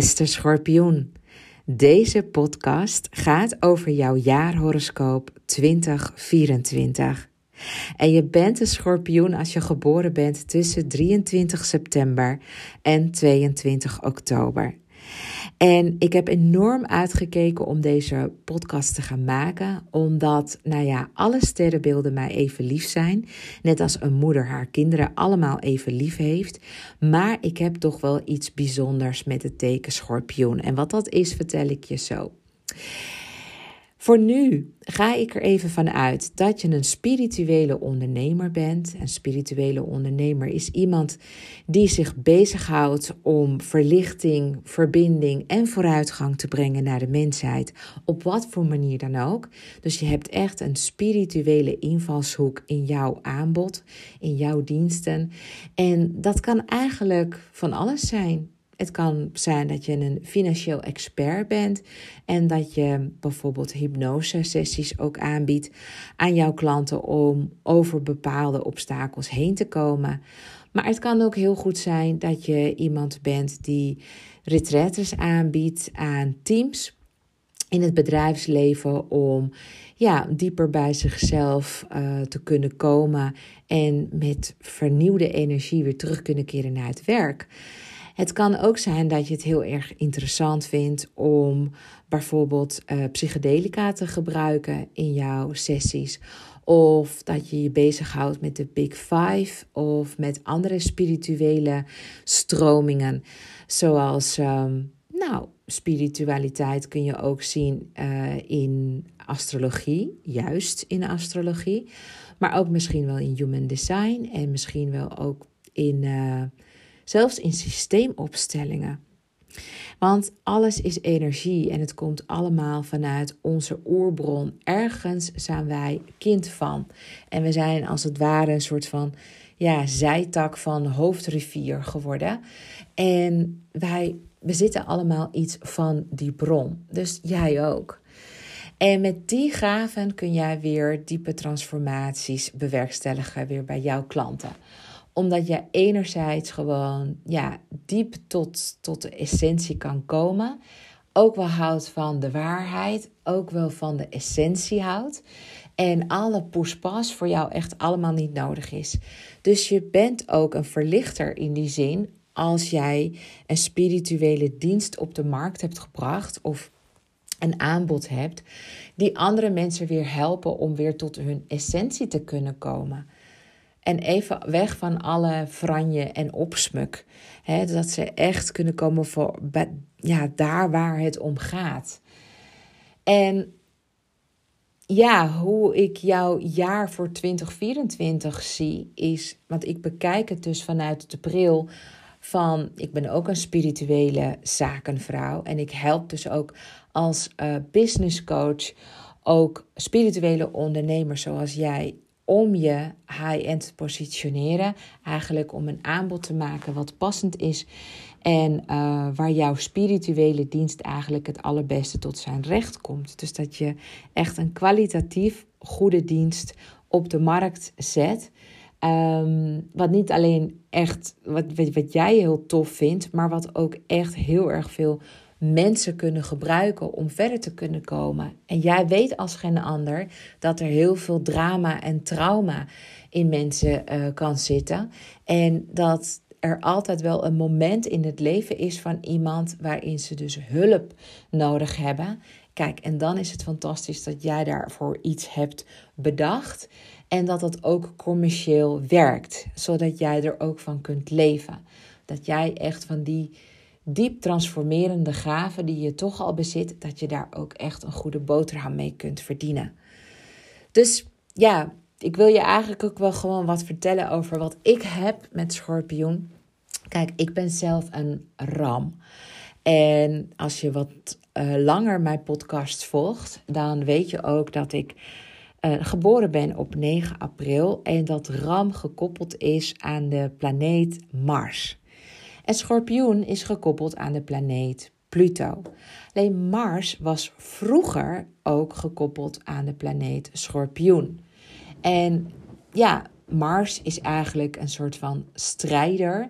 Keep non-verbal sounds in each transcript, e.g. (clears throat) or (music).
Beste schorpioen. Deze podcast gaat over jouw jaarhoroscoop 2024. En je bent een schorpioen als je geboren bent tussen 23 september en 22 oktober. En ik heb enorm uitgekeken om deze podcast te gaan maken, omdat, nou ja, alle sterrenbeelden mij even lief zijn. Net als een moeder haar kinderen allemaal even lief heeft. Maar ik heb toch wel iets bijzonders met het teken schorpioen. En wat dat is, vertel ik je zo. Voor nu ga ik er even vanuit dat je een spirituele ondernemer bent. Een spirituele ondernemer is iemand die zich bezighoudt om verlichting, verbinding en vooruitgang te brengen naar de mensheid. Op wat voor manier dan ook. Dus je hebt echt een spirituele invalshoek in jouw aanbod, in jouw diensten. En dat kan eigenlijk van alles zijn. Het kan zijn dat je een financieel expert bent en dat je bijvoorbeeld hypnose-sessies ook aanbiedt aan jouw klanten om over bepaalde obstakels heen te komen. Maar het kan ook heel goed zijn dat je iemand bent die retretes aanbiedt aan teams in het bedrijfsleven om ja, dieper bij zichzelf uh, te kunnen komen en met vernieuwde energie weer terug kunnen keren naar het werk. Het kan ook zijn dat je het heel erg interessant vindt om bijvoorbeeld uh, psychedelica te gebruiken in jouw sessies. Of dat je je bezighoudt met de Big Five of met andere spirituele stromingen. Zoals, um, nou, spiritualiteit kun je ook zien uh, in astrologie, juist in astrologie. Maar ook misschien wel in human design en misschien wel ook in. Uh, zelfs in systeemopstellingen. Want alles is energie en het komt allemaal vanuit onze oerbron. Ergens zijn wij kind van. En we zijn als het ware een soort van ja, zijtak van hoofdrivier geworden. En wij bezitten allemaal iets van die bron. Dus jij ook. En met die gaven kun jij weer diepe transformaties bewerkstelligen weer bij jouw klanten omdat je enerzijds gewoon ja, diep tot, tot de essentie kan komen. Ook wel houdt van de waarheid. Ook wel van de essentie houdt. En alle poespas voor jou echt allemaal niet nodig is. Dus je bent ook een verlichter in die zin. Als jij een spirituele dienst op de markt hebt gebracht. Of een aanbod hebt. Die andere mensen weer helpen om weer tot hun essentie te kunnen komen. En even weg van alle franje en opsmuk. He, dat ze echt kunnen komen voor ja, daar waar het om gaat. En ja, hoe ik jouw jaar voor 2024 zie, is. Want ik bekijk het dus vanuit de bril van. Ik ben ook een spirituele zakenvrouw. En ik help dus ook als uh, business coach. Ook spirituele ondernemers zoals jij om je high-end te positioneren. Eigenlijk om een aanbod te maken wat passend is. En uh, waar jouw spirituele dienst eigenlijk het allerbeste tot zijn recht komt. Dus dat je echt een kwalitatief goede dienst op de markt zet. Um, wat niet alleen echt wat, wat jij heel tof vindt, maar wat ook echt heel erg veel mensen kunnen gebruiken om verder te kunnen komen. En jij weet als geen ander dat er heel veel drama en trauma in mensen uh, kan zitten. En dat er altijd wel een moment in het leven is van iemand waarin ze dus hulp nodig hebben. Kijk, en dan is het fantastisch dat jij daarvoor iets hebt bedacht. En dat dat ook commercieel werkt, zodat jij er ook van kunt leven. Dat jij echt van die diep transformerende gaven die je toch al bezit, dat je daar ook echt een goede boterham mee kunt verdienen. Dus ja, ik wil je eigenlijk ook wel gewoon wat vertellen over wat ik heb met schorpioen. Kijk, ik ben zelf een ram. En als je wat uh, langer mijn podcast volgt, dan weet je ook dat ik uh, geboren ben op 9 april en dat ram gekoppeld is aan de planeet Mars. En schorpioen is gekoppeld aan de planeet Pluto. Alleen Mars was vroeger ook gekoppeld aan de planeet schorpioen. En ja, Mars is eigenlijk een soort van strijder.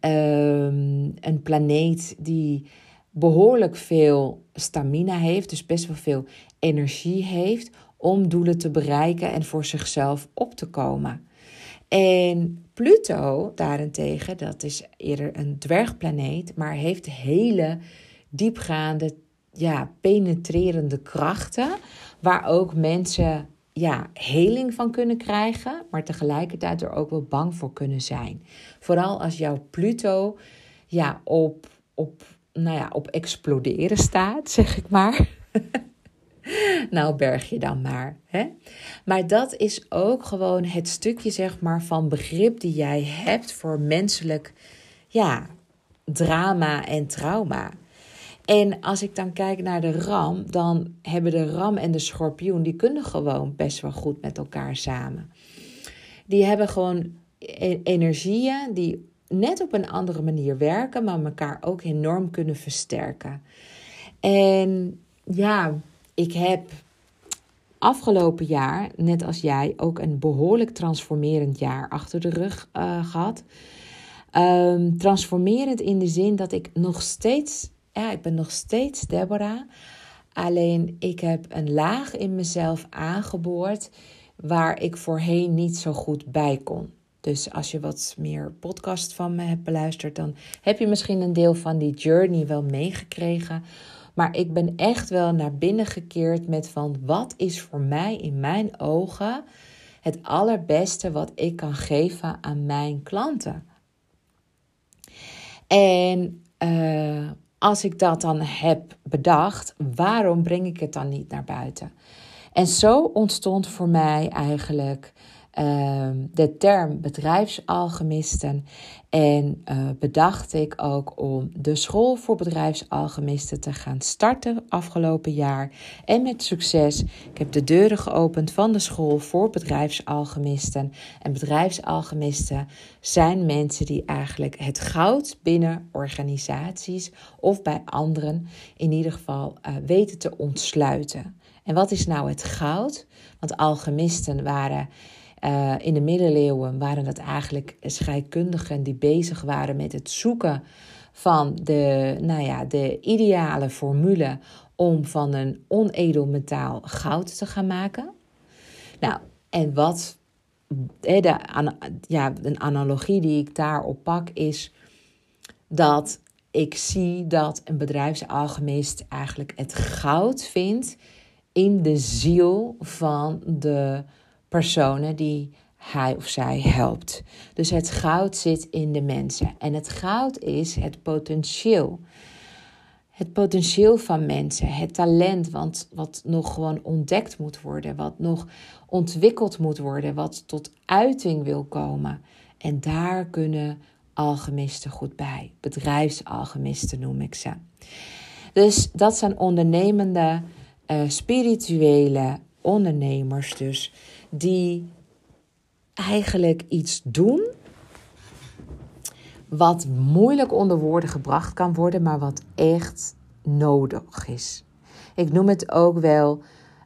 Ehm, een planeet die behoorlijk veel stamina heeft, dus best wel veel energie heeft om doelen te bereiken en voor zichzelf op te komen. En Pluto daarentegen, dat is eerder een dwergplaneet, maar heeft hele diepgaande, ja, penetrerende krachten, waar ook mensen ja, heling van kunnen krijgen, maar tegelijkertijd er ook wel bang voor kunnen zijn. Vooral als jouw Pluto ja, op, op, nou ja, op exploderen staat, (laughs) zeg ik maar. Nou, berg je dan maar. Hè? Maar dat is ook gewoon het stukje, zeg maar, van begrip die jij hebt voor menselijk ja, drama en trauma. En als ik dan kijk naar de ram, dan hebben de ram en de schorpioen, die kunnen gewoon best wel goed met elkaar samen. Die hebben gewoon e-, energieën die net op een andere manier werken, maar elkaar ook enorm kunnen versterken. En ja, ik heb afgelopen jaar, net als jij, ook een behoorlijk transformerend jaar achter de rug uh, gehad. Um, transformerend in de zin dat ik nog steeds, ja, ik ben nog steeds Deborah. Alleen ik heb een laag in mezelf aangeboord waar ik voorheen niet zo goed bij kon. Dus als je wat meer podcast van me hebt beluisterd, dan heb je misschien een deel van die journey wel meegekregen. Maar ik ben echt wel naar binnen gekeerd met van wat is voor mij in mijn ogen het allerbeste wat ik kan geven aan mijn klanten. En uh, als ik dat dan heb bedacht, waarom breng ik het dan niet naar buiten? En zo ontstond voor mij eigenlijk Ehm, de term bedrijfsalchemisten. En uh, bedacht ik ook om de school voor bedrijfsalchemisten te gaan starten afgelopen jaar. En met succes. Ik heb de deuren geopend van de school voor bedrijfsalchemisten. En bedrijfsalchemisten zijn mensen die eigenlijk het goud binnen organisaties of bij anderen in ieder geval uh, weten te ontsluiten. En wat is nou het goud? Want alchemisten waren uh, in de middeleeuwen waren dat eigenlijk scheikundigen die bezig waren met het zoeken van de, nou ja, de ideale formule om van een onedel metaal goud te gaan maken. Nou, en wat de, ja, een analogie die ik daarop pak is dat ik zie dat een bedrijfsalchemist eigenlijk het goud vindt in de ziel van de personen die hij of zij helpt. Dus het goud zit in de mensen. En het goud is het potentieel. Het potentieel van mensen, het talent wat, wat nog gewoon ontdekt moet worden, wat nog ontwikkeld moet worden, wat tot uiting wil komen. En daar kunnen alchemisten goed bij. Bedrijfsalchemisten noem ik ze. Dus dat zijn ondernemende, uh, spirituele ondernemers dus die eigenlijk iets doen wat moeilijk onder woorden gebracht kan worden, maar wat echt nodig is. Ik noem het ook wel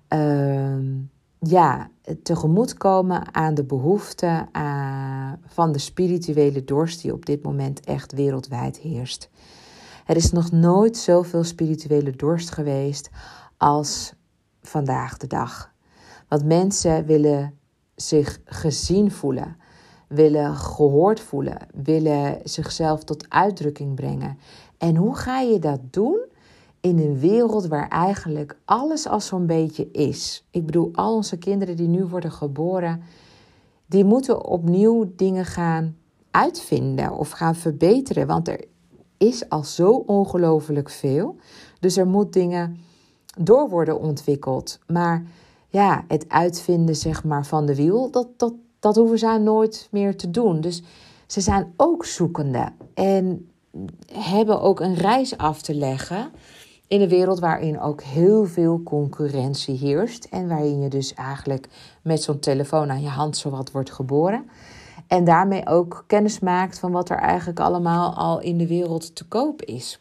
uh, ja, tegemoetkomen aan de behoeften uh, van de spirituele dorst die op dit moment echt wereldwijd heerst. Er is nog nooit zoveel spirituele dorst geweest als vandaag de dag. Want mensen willen zich gezien voelen, willen gehoord voelen, willen zichzelf tot uitdrukking brengen. En hoe ga je dat doen in een wereld waar eigenlijk alles al zo'n beetje is? Ik bedoel, al onze kinderen die nu worden geboren, die moeten opnieuw dingen gaan uitvinden of gaan verbeteren. Want er is al zo ongelooflijk veel. Dus er moet dingen door worden ontwikkeld. Maar ja, het uitvinden zeg maar, van de wiel, dat, dat, dat hoeven zij nooit meer te doen. Dus ze zijn ook zoekende en hebben ook een reis af te leggen in een wereld waarin ook heel veel concurrentie heerst. En waarin je dus eigenlijk met zo'n telefoon aan je hand zowat wordt geboren. En daarmee ook kennis maakt van wat er eigenlijk allemaal al in de wereld te koop is.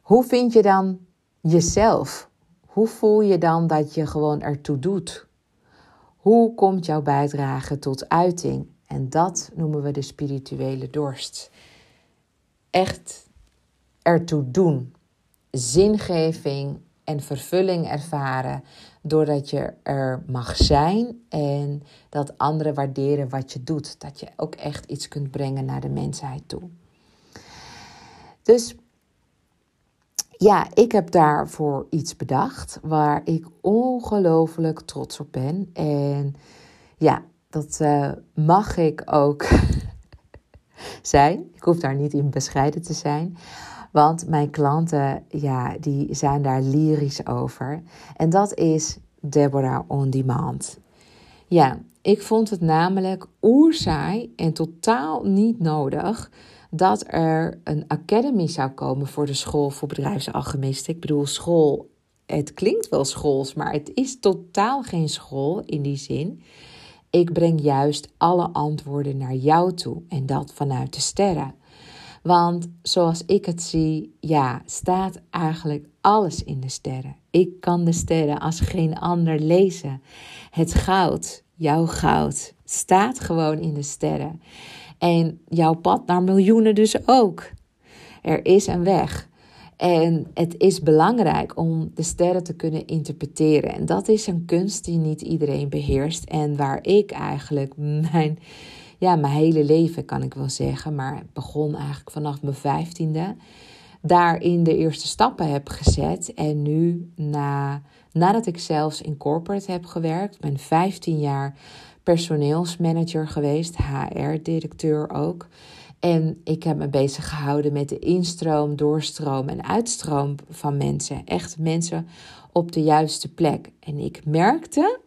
Hoe vind je dan jezelf? Hoe voel je dan dat je gewoon ertoe doet? Hoe komt jouw bijdrage tot uiting? En dat noemen we de spirituele dorst. Echt ertoe doen. Zingeving en vervulling ervaren doordat je er mag zijn en dat anderen waarderen wat je doet. Dat je ook echt iets kunt brengen naar de mensheid toe. Dus ja, ik heb daarvoor iets bedacht waar ik ongelooflijk trots op ben. En ja, dat uh, mag ik ook (laughs) zijn. Ik hoef daar niet in bescheiden te zijn. Want mijn klanten, ja, die zijn daar lyrisch over. En dat is Deborah On Demand. Ja, ik vond het namelijk oerzaai en totaal niet nodig dat er een academy zou komen voor de school voor bedrijfsalchemisten. Ik bedoel, school, het klinkt wel schools, maar het is totaal geen school in die zin. Ik breng juist alle antwoorden naar jou toe en dat vanuit de sterren. Want zoals ik het zie, ja, staat eigenlijk alles in de sterren. Ik kan de sterren als geen ander lezen. Het goud, jouw goud, staat gewoon in de sterren. En jouw pad naar miljoenen dus ook. Er is een weg. En het is belangrijk om de sterren te kunnen interpreteren. En dat is een kunst die niet iedereen beheerst. En waar ik eigenlijk mijn, ja, mijn hele leven, kan ik wel zeggen, maar het begon eigenlijk vanaf mijn vijftiende, daarin de eerste stappen heb gezet. En nu, na, nadat ik zelfs in corporate heb gewerkt, ben 15 jaar personeelsmanager geweest, HR-directeur ook. En ik heb me bezig gehouden met de instroom, doorstroom en uitstroom van mensen. Echt mensen op de juiste plek. En ik merkte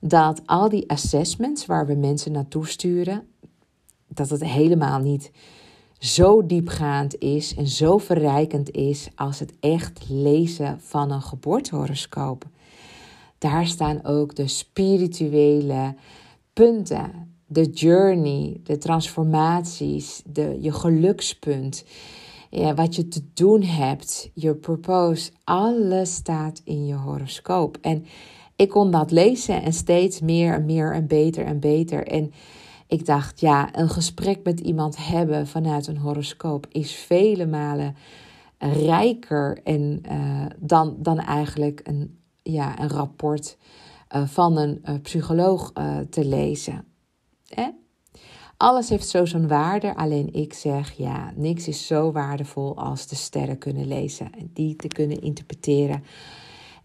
dat al die assessments waar we mensen naartoe sturen, dat het helemaal niet zo diepgaand is en zo verrijkend is als het echt lezen van een geboortehoroscoop. Daar staan ook de spirituele punten de journey, de transformaties, de, je gelukspunt, wat je te doen hebt, je purpose, alles staat in je horoscoop. En ik kon dat lezen en steeds meer en meer en beter en beter. En ik dacht, ja, een gesprek met iemand hebben vanuit een horoscoop is vele malen rijker en, uh, dan, dan eigenlijk een, ja, een rapport van een uh, psycholoog te lezen. Alles heeft zo zo'n waarde, alleen ik zeg ja, niks is zo waardevol als de sterren kunnen lezen en die te kunnen interpreteren.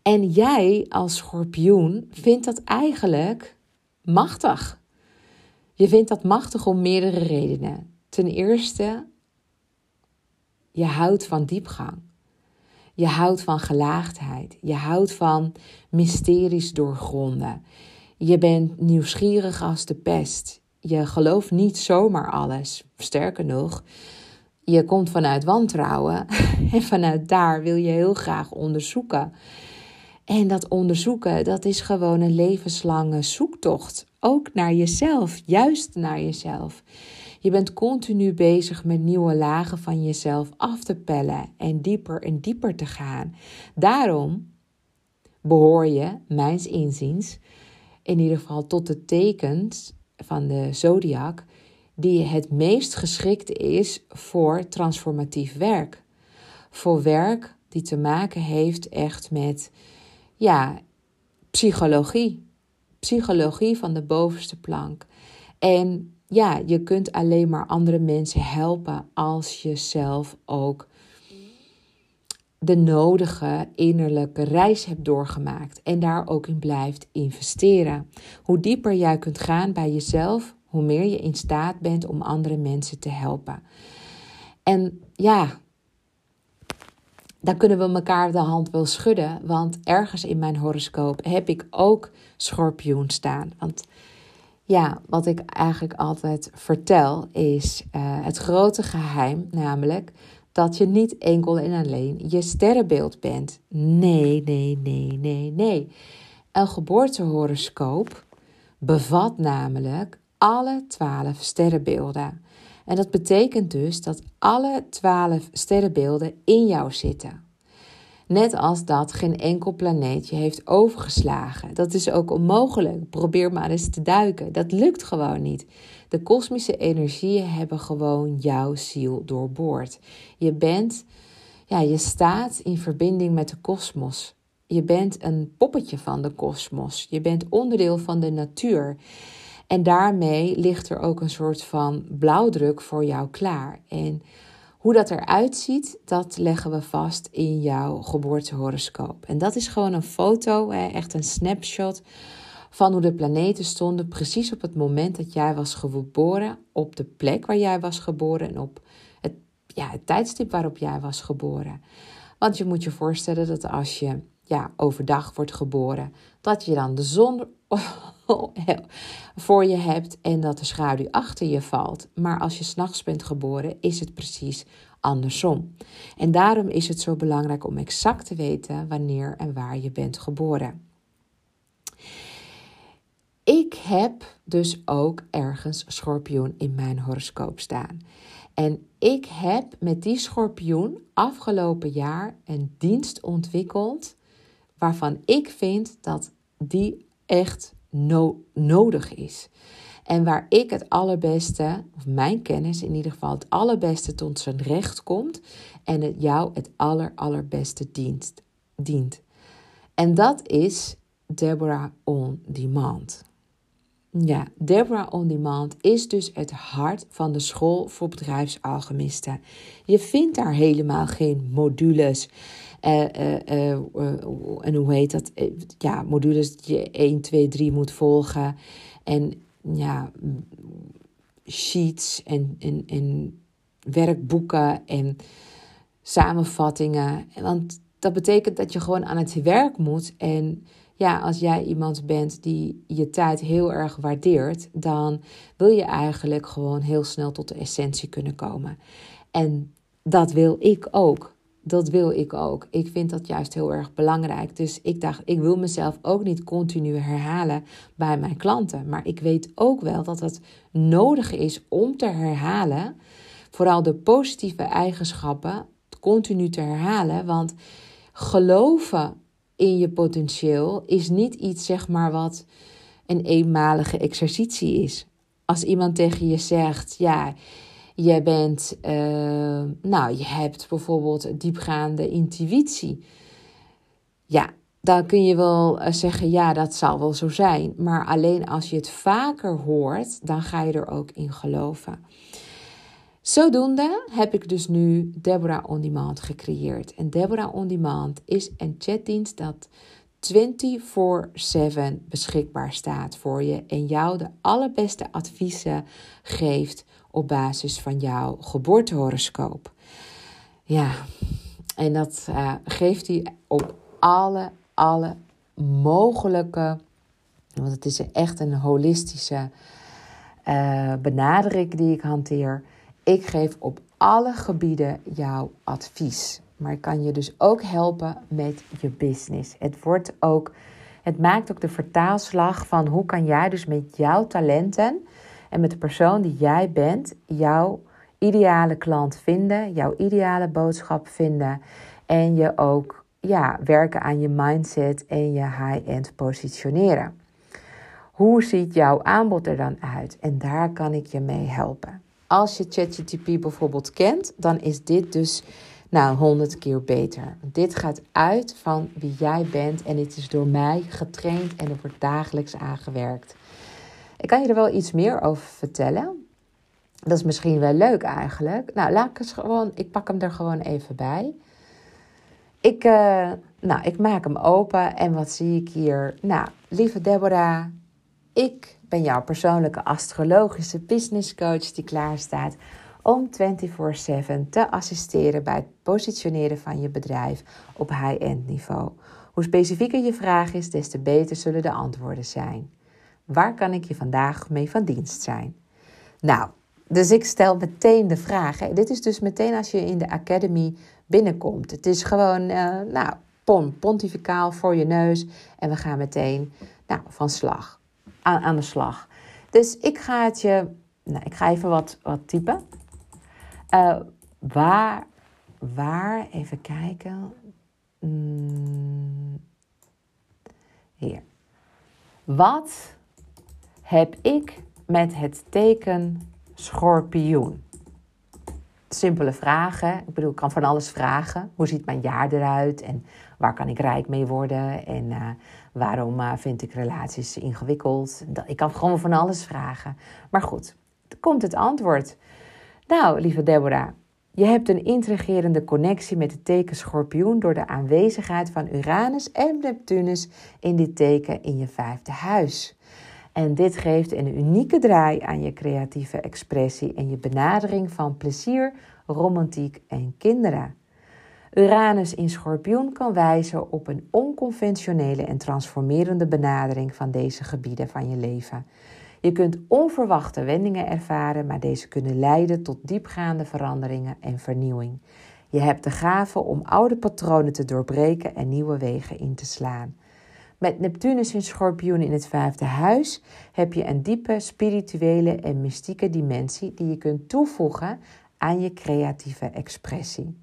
En jij als schorpioen vindt dat eigenlijk machtig. Je vindt dat machtig om meerdere redenen. Ten eerste, je houdt van diepgang. Je houdt van gelaagdheid. Je houdt van mysteries doorgronden. Je bent nieuwsgierig als de pest. Je gelooft niet zomaar alles. Sterker nog, je komt vanuit wantrouwen (laughs) en vanuit daar wil je heel graag onderzoeken. En dat onderzoeken, dat is gewoon een levenslange zoektocht. Ook naar jezelf, juist naar jezelf. Je bent continu bezig met nieuwe lagen van jezelf af te pellen en dieper en dieper te gaan. Daarom behoor je, mijns inziens, in ieder geval tot de tekens van de zodiac die het meest geschikt is voor transformatief werk. Voor werk die te maken heeft echt met ja, psychologie. Psychologie van de bovenste plank. En ja, je kunt alleen maar andere mensen helpen als je zelf ook de nodige innerlijke reis hebt doorgemaakt en daar ook in blijft investeren. Hoe dieper jij kunt gaan bij jezelf, hoe meer je in staat bent om andere mensen te helpen. En ja, daar kunnen we elkaar de hand wel schudden, want ergens in mijn horoscoop heb ik ook schorpioen staan. Want ja, wat ik eigenlijk altijd vertel is uh, het grote geheim, namelijk dat je niet enkel en alleen je sterrenbeeld bent. Nee, nee, nee, nee, nee. Een geboortehoroscoop bevat namelijk alle twaalf sterrenbeelden. En dat betekent dus dat alle twaalf sterrenbeelden in jou zitten. Net als dat geen enkel planeet je heeft overgeslagen. Dat is ook onmogelijk. Probeer maar eens te duiken. Dat lukt gewoon niet. De kosmische energieën hebben gewoon jouw ziel doorboord. Je bent, ja, je staat in verbinding met de kosmos. Je bent een poppetje van de kosmos. Je bent onderdeel van de natuur. En daarmee ligt er ook een soort van blauwdruk voor jou klaar. En hoe dat eruit ziet, dat leggen we vast in jouw geboortehoroscoop. En dat is gewoon een foto, echt een snapshot van hoe de planeten stonden precies op het moment dat jij was geboren, op de plek waar jij was geboren en op het, ja, het tijdstip waarop jij was geboren. Want je moet je voorstellen dat als je ja, overdag wordt geboren, dat je dan de zon (laughs) voor je hebt en dat de schaduw achter je valt. Maar als je s'nachts bent geboren, is het precies andersom. En daarom is het zo belangrijk om exact te weten wanneer en waar je bent geboren. Ik heb dus ook ergens schorpioen in mijn horoscoop staan. En ik heb met die schorpioen afgelopen jaar een dienst ontwikkeld waarvan ik vind dat die echt nodig is. En waar ik het allerbeste, of mijn kennis in ieder geval, het allerbeste tot zijn recht komt en het jou het aller, allerbeste dienst, dient. En dat is Deborah On Demand. Ja, Deborah On Demand is dus het hart van de school voor bedrijfsalchemisten. Je vindt daar helemaal geen modules en hoe heet dat? ja, modules die je 1, 2, 3 moet volgen. En ja, sheets en, en, en werkboeken en samenvattingen. Want dat betekent dat je gewoon aan het werk moet. En ja, als jij iemand bent die je tijd heel erg waardeert, dan wil je eigenlijk gewoon heel snel tot de essentie kunnen komen. En dat wil ik ook dat wil ik ook. Ik vind dat juist heel erg belangrijk. Dus ik dacht, ik wil mezelf ook niet continu herhalen bij mijn klanten. Maar ik weet ook wel dat het nodig is om te herhalen. Vooral de positieve eigenschappen continu te herhalen. Want geloven in je potentieel is niet iets, zeg maar, wat een eenmalige exercitie is. Als iemand tegen je zegt, ja je bent, uh, nou, je hebt bijvoorbeeld diepgaande intuïtie. Ja, dan kun je wel eh, zeggen, ja, dat zal wel zo zijn. Maar alleen als je het vaker hoort, dan ga je er ook in geloven. Zodoende heb ik dus nu Deborah On Demand gecreëerd. En Deborah On Demand is een chatdienst dat 24/7 beschikbaar staat voor je en jou de allerbeste adviezen geeft op basis van jouw geboortehoroscoop. Ja, en dat uh, geeft hij op alle, alle mogelijke, want het is echt een holistische uh, benadering die ik hanteer. Ik geef op alle gebieden jouw advies. Maar ik kan je dus ook helpen met je business. Het wordt ook, het maakt ook de vertaalslag van hoe kan jij dus met jouw talenten en met de persoon die jij bent, jouw ideale klant vinden, jouw ideale boodschap vinden en je ook ja, werken aan je mindset en je high-end positioneren. Hoe ziet jouw aanbod er dan uit? En daar kan ik je mee helpen. Als je ChatGTP bijvoorbeeld kent, dan is dit dus nou honderd keer beter. Dit gaat uit van wie jij bent en het is door mij getraind en er wordt dagelijks aangewerkt. Ik kan je er wel iets meer over vertellen. Dat is misschien wel leuk eigenlijk. Nou, laat ik eens gewoon, ik pak hem er gewoon even bij. Ik, uh, nou, ik maak hem open en wat zie ik hier? Nou, lieve Deborah, ik ben jouw persoonlijke astrologische business coach die klaar staat om 24/7 te assisteren bij het positioneren van je bedrijf op high-end niveau. Hoe specifieker je vraag is, des te beter zullen de antwoorden zijn. Waar kan ik je vandaag mee van dienst zijn? Nou, dus ik stel meteen de vraag. Dit is dus meteen als je in de academy binnenkomt. Het is gewoon, uh, nou, pon, pontificaal voor je neus. En we gaan meteen nou, van slag, aan, aan de slag. Dus ik ga het je, nou, ik ga even wat, wat typen. Uh, waar, waar, even kijken. Mm, hier. Wat heb ik met het teken schorpioen? Simpele vragen. Ik bedoel, ik kan van alles vragen. Hoe ziet mijn jaar eruit? En waar kan ik rijk mee worden? En uh, waarom uh, vind ik relaties ingewikkeld? Ik kan gewoon van alles vragen. Maar goed, komt het antwoord. Nou, lieve Deborah, je hebt een intrigerende connectie met het teken schorpioen door de aanwezigheid van Uranus en Neptunus in dit teken in je vijfde huis. En dit geeft een unieke draai aan je creatieve expressie en je benadering van plezier, romantiek en kinderen. Uranus in Schorpioen kan wijzen op een onconventionele en transformerende benadering van deze gebieden van je leven. Je kunt onverwachte wendingen ervaren, maar deze kunnen leiden tot diepgaande veranderingen en vernieuwing. Je hebt de gave om oude patronen te doorbreken en nieuwe wegen in te slaan. Met Neptunus in Schorpioen in het vijfde huis heb je een diepe spirituele en mystieke dimensie die je kunt toevoegen aan je creatieve expressie.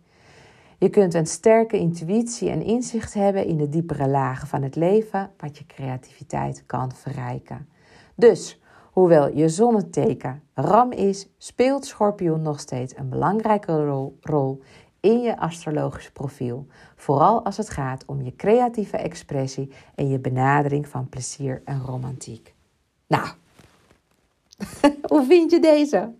Je kunt een sterke intuïtie en inzicht hebben in de diepere lagen van het leven, wat je creativiteit kan verrijken. Dus, hoewel je zonneteken ram is, speelt schorpioen nog steeds een belangrijke rol, rol in je astrologisch profiel. Vooral als het gaat om je creatieve expressie en je benadering van plezier en romantiek. Nou, (laughs) hoe vind je deze?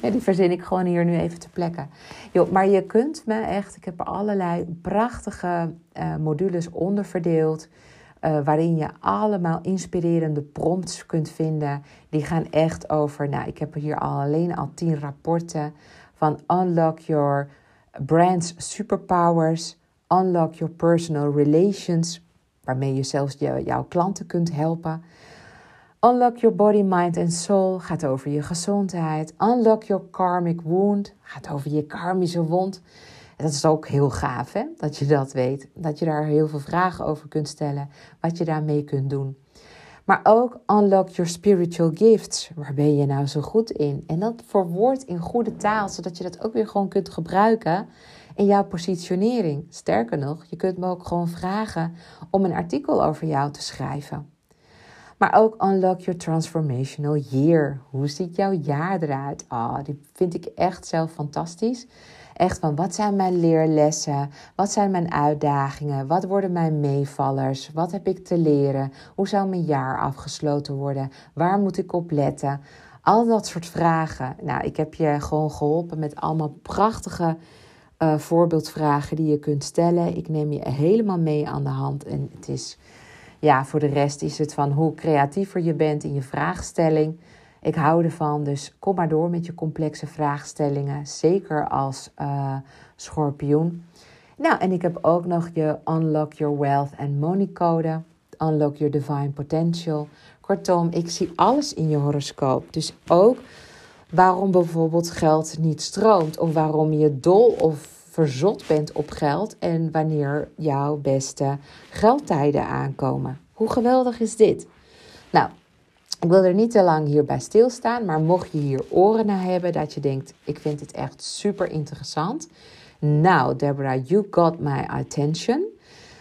Die verzin ik gewoon hier nu even te plekken. Jo, maar je kunt me echt, ik heb er allerlei prachtige uh, modules onderverdeeld. Uh, waarin je allemaal inspirerende prompts kunt vinden. Die gaan echt over, nou, ik heb hier al alleen al tien rapporten van Unlock Your Brand's Superpowers, Unlock Your Personal Relations, waarmee je zelfs jouw klanten kunt helpen. Unlock Your Body, Mind and Soul gaat over je gezondheid. Unlock Your Karmic Wound gaat over je karmische wond. Dat is ook heel gaaf, hè? Dat je dat weet. Dat je daar heel veel vragen over kunt stellen. Wat je daarmee kunt doen. Maar ook unlock your spiritual gifts. Waar ben je nou zo goed in? En dat verwoord in goede taal, zodat je dat ook weer gewoon kunt gebruiken in jouw positionering. Sterker nog, je kunt me ook gewoon vragen om een artikel over jou te schrijven. Maar ook unlock your transformational year. Hoe ziet jouw jaar eruit? Ah, oh, die vind ik echt zelf fantastisch. Echt van wat zijn mijn leerlessen? Wat zijn mijn uitdagingen? Wat worden mijn meevallers? Wat heb ik te leren? Hoe zou mijn jaar afgesloten worden? Waar moet ik op letten? Al dat soort vragen. Nou, ik heb je gewoon geholpen met allemaal prachtige uh, voorbeeldvragen die je kunt stellen. Ik neem je helemaal mee aan de hand. En het is, ja, voor de rest is het van hoe creatiever je bent in je vraagstelling ik hou ervan, dus kom maar door met je complexe vraagstellingen. Zeker als uh, schorpioen. Nou, en ik heb ook nog je Unlock Your Wealth and Money Code. Unlock Your Divine Potential. Kortom, ik zie alles in je horoscoop. Dus ook waarom bijvoorbeeld geld niet stroomt. Of waarom je dol of verzot bent op geld. En wanneer jouw beste geldtijden aankomen. Hoe geweldig is dit? Nou, ik wil er niet te lang hierbij stilstaan, maar mocht je hier oren naar hebben dat je denkt, ik vind het echt super interessant. Nou, Deborah, you got my attention.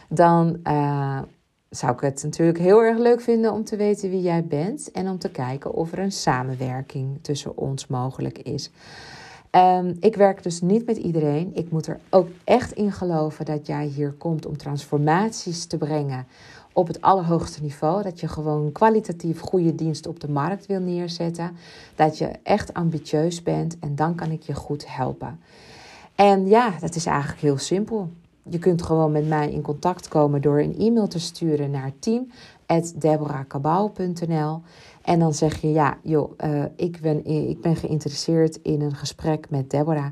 Dan uh, zou ik het natuurlijk heel erg leuk vinden om te weten wie jij bent en om te kijken of er een samenwerking tussen ons mogelijk is. Um, ik werk dus niet met iedereen. Ik moet er ook echt in geloven dat jij hier komt om transformaties te brengen op het allerhoogste niveau. Dat je gewoon kwalitatief goede dienst op de markt wil neerzetten. Dat je echt ambitieus bent en dan kan ik je goed helpen. En ja, dat is eigenlijk heel simpel. Je kunt gewoon met mij in contact komen door een e-mail te sturen naar team.deborahkabau.nl En dan zeg je, ja, joh, uh, ik, ben, ik ben geïnteresseerd in een gesprek met Deborah.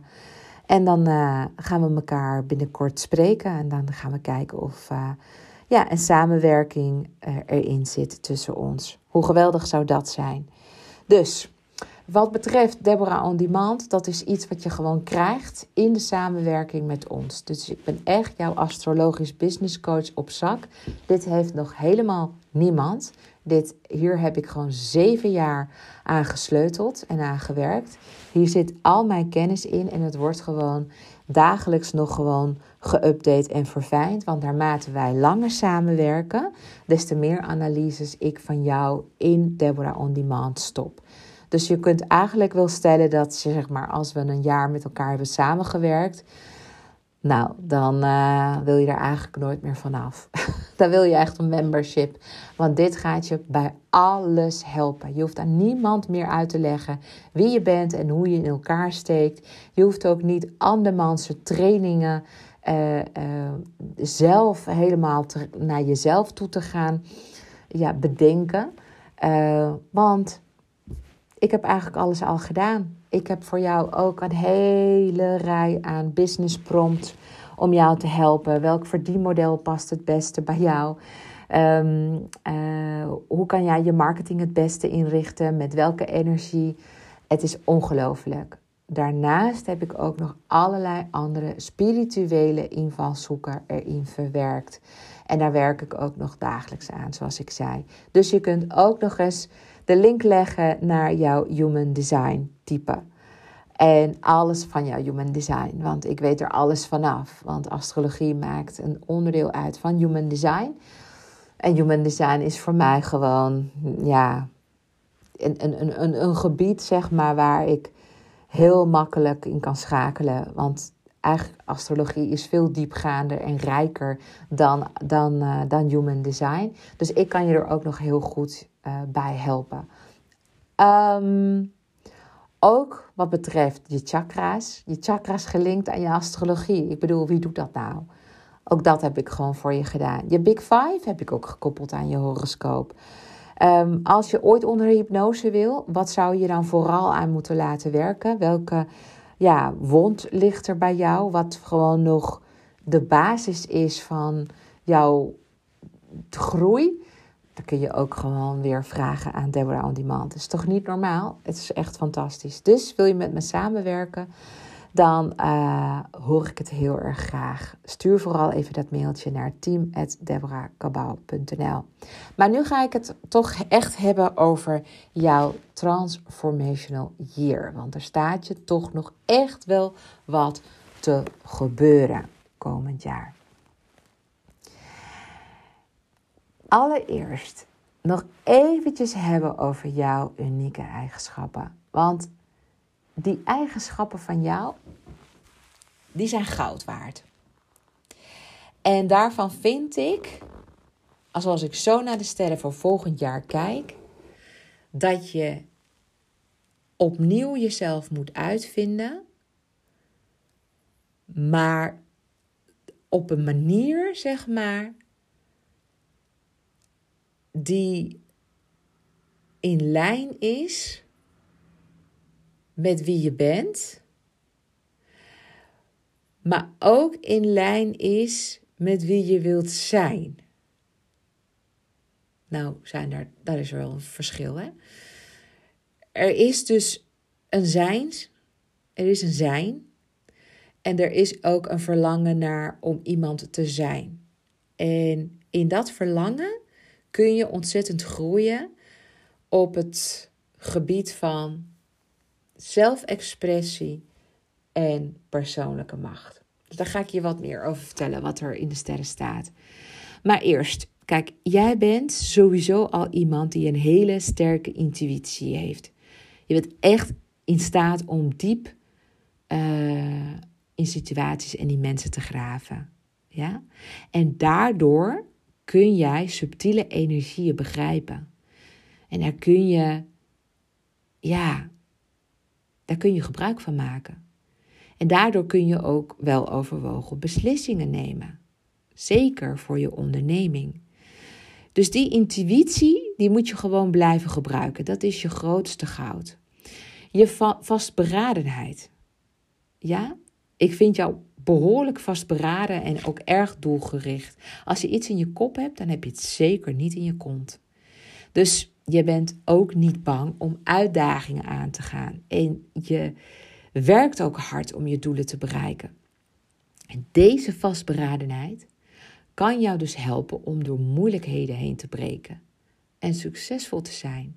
En dan uh, gaan we elkaar binnenkort spreken en dan gaan we kijken of... ja, een samenwerking uh, erin zit tussen ons. Hoe geweldig zou dat zijn? Dus, wat betreft Deborah On Demand, dat is iets wat je gewoon krijgt in de samenwerking met ons. Dus ik ben echt jouw astrologisch business coach op zak. Dit heeft nog helemaal Niemand. Dit, hier heb ik gewoon zeven jaar aan gesleuteld en aan gewerkt. Hier zit al mijn kennis in en het wordt gewoon dagelijks nog gewoon geüpdate en verfijnd. Want naarmate wij langer samenwerken, des te meer analyses ik van jou in Deborah On Demand stop. Dus je kunt eigenlijk wel stellen dat zeg maar, als we een jaar met elkaar hebben samengewerkt, nou, dan uh, wil je er eigenlijk nooit meer vanaf. (laughs) dan wil je echt een membership. Want dit gaat je bij alles helpen. Je hoeft aan niemand meer uit te leggen wie je bent en hoe je in elkaar steekt. Je hoeft ook niet andermans trainingen uh, uh, zelf helemaal naar jezelf toe te gaan ja, bedenken. want ik heb eigenlijk alles al gedaan. Ik heb voor jou ook een hele rij aan business prompts om jou te helpen. Welk verdienmodel past het beste bij jou? Um, uh, hoe kan jij je marketing het beste inrichten? Met welke energie? Het is ongelooflijk. Daarnaast heb ik ook nog allerlei andere spirituele invalshoeken erin verwerkt. En daar werk ik ook nog dagelijks aan, zoals ik zei. Dus je kunt ook nog eens de link leggen naar jouw human design type. En alles van jouw human design. Want ik weet er alles vanaf. Want astrologie maakt een onderdeel uit van human design. En human design is voor mij gewoon, ja, een, een, een, een gebied, zeg maar, waar ik heel makkelijk in kan schakelen. Want eigenlijk astrologie is veel diepgaander en rijker dan, dan, uh, dan human design. Dus ik kan je er ook nog heel goed uh, bij helpen. Um, ook wat betreft je chakra's. Je chakra's gelinkt aan je astrologie. Ik bedoel, wie doet dat nou? Ook dat heb ik gewoon voor je gedaan. Je Big Five heb ik ook gekoppeld aan je horoscoop. Um, als je ooit onder hypnose wil, wat zou je dan vooral aan moeten laten werken? Welke ja, wond ligt er bij jou? Wat gewoon nog de basis is van jouw groei? Dan kun je ook gewoon weer vragen aan Deborah On Demand. Het is toch niet normaal? Het is echt fantastisch. Dus wil je met me samenwerken? Dan uh, hoor ik het heel erg graag. Stuur vooral even dat mailtje naar team.deborahkabau.nl Maar nu ga ik het toch echt hebben over jouw transformational year. Want er staat je toch nog echt wel wat te gebeuren komend jaar. Allereerst nog eventjes hebben over jouw unieke eigenschappen. Want die eigenschappen van jou, die zijn goud waard. En daarvan vind ik, als ik zo naar de sterren voor volgend jaar kijk, dat je opnieuw jezelf moet uitvinden, maar op een manier, zeg maar, die in lijn is met wie je bent, maar ook in lijn is met wie je wilt zijn. Nou, zijn er, daar is wel een verschil. Hè? Er is dus een zijn, er is een zijn, en er is ook een verlangen naar om iemand te zijn. En in dat verlangen kun je ontzettend groeien op het gebied van zelfexpressie en persoonlijke macht. Dus daar ga ik je wat meer over vertellen, wat er in de sterren staat. Maar eerst, kijk, jij bent sowieso al iemand die een hele sterke intuïtie heeft. Je bent echt in staat om diep uh, in situaties en in mensen te graven. Ja? En daardoor kun jij subtiele energieën begrijpen. En daar kun je, ja, daar kun je gebruik van maken. En daardoor kun je ook wel overwogen beslissingen nemen. Zeker voor je onderneming. Dus die intuïtie, die moet je gewoon blijven gebruiken. Dat is je grootste goud. Je vastberadenheid. Ja, ik vind jou behoorlijk vastberaden en ook erg doelgericht. Als je iets in je kop hebt, dan heb je het zeker niet in je kont. Dus je bent ook niet bang om uitdagingen aan te gaan. En je werkt ook hard om je doelen te bereiken. En deze vastberadenheid kan jou dus helpen om door moeilijkheden heen te breken. en succesvol te zijn.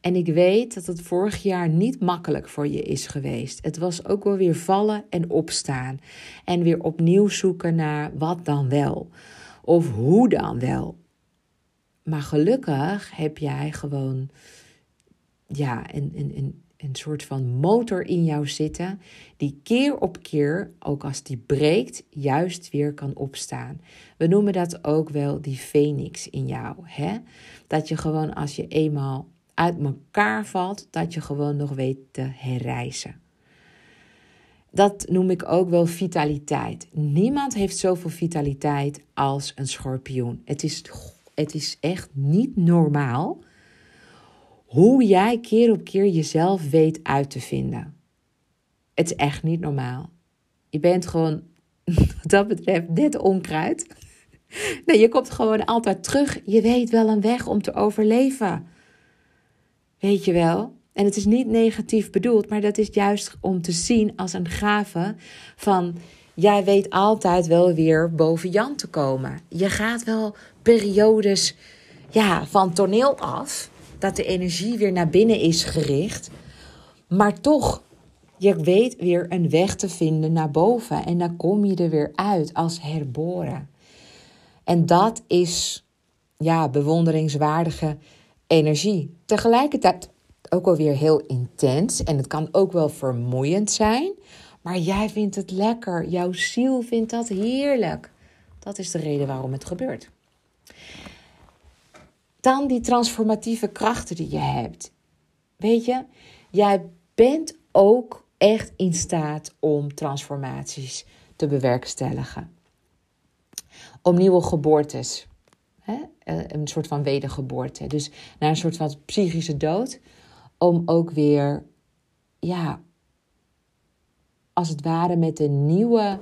En ik weet dat het vorig jaar niet makkelijk voor je is geweest. Het was ook wel weer vallen en opstaan. En weer opnieuw zoeken naar wat dan wel. Of hoe dan wel. Maar gelukkig heb jij gewoon ja, een, een, een, een soort van motor in jou zitten. Die keer op keer, ook als die breekt, juist weer kan opstaan. We noemen dat ook wel die phoenix in jou. Hè? Dat je gewoon als je eenmaal uit elkaar valt, dat je gewoon nog weet te herrijzen. Dat noem ik ook wel vitaliteit. Niemand heeft zoveel vitaliteit als een schorpioen. Het is, het is echt niet normaal hoe jij keer op keer jezelf weet uit te vinden. Het is echt niet normaal. Je bent gewoon, (laughs) wat dat betreft, net onkruid. Nee, je komt gewoon altijd terug. Je weet wel een weg om te overleven. Weet je wel? En het is niet negatief bedoeld, maar dat is juist om te zien als een gave van jij weet altijd wel weer boven Jan te komen. Je gaat wel periodes ja, van toneel af, dat de energie weer naar binnen is gericht, maar toch, je weet weer een weg te vinden naar boven en dan kom je er weer uit als herboren. En dat is ja, bewonderingswaardige energie. Tegelijkertijd ook alweer heel intens en het kan ook wel vermoeiend zijn. Maar jij vindt het lekker. Jouw ziel vindt dat heerlijk. Dat is de reden waarom het gebeurt. Dan die transformatieve krachten die je hebt. Weet je, jij bent ook echt in staat om transformaties te bewerkstelligen. Om nieuwe geboortes. Eh, een soort van wedergeboorte. Dus naar een soort van psychische dood. Om ook weer, ja, als het ware met een nieuwe,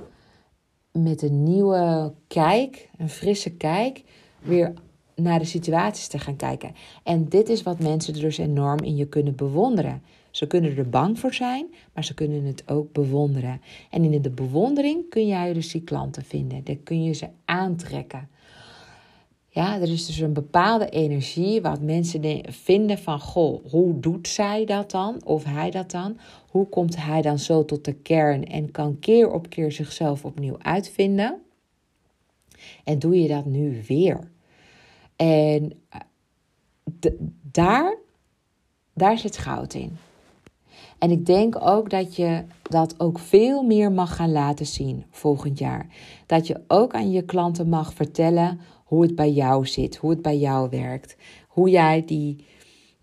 met een nieuwe kijk, een frisse kijk, weer naar de situaties te gaan kijken. En dit is wat mensen dus enorm in je kunnen bewonderen. Ze kunnen er bang voor zijn, maar ze kunnen het ook bewonderen. En in de bewondering kun jij dus die klanten vinden. Dan kun je ze aantrekken. Ja, er is dus een bepaalde energie wat mensen vinden van, goh, hoe doet zij dat dan? Of hij dat dan? Hoe komt hij dan zo tot de kern en kan keer op keer zichzelf opnieuw uitvinden? En doe je dat nu weer? En eh, daar, daar zit goud in. En ik denk ook dat je dat ook veel meer mag gaan laten zien volgend jaar. Dat je ook aan je klanten mag vertellen hoe het bij jou zit, hoe het bij jou werkt. Hoe jij die,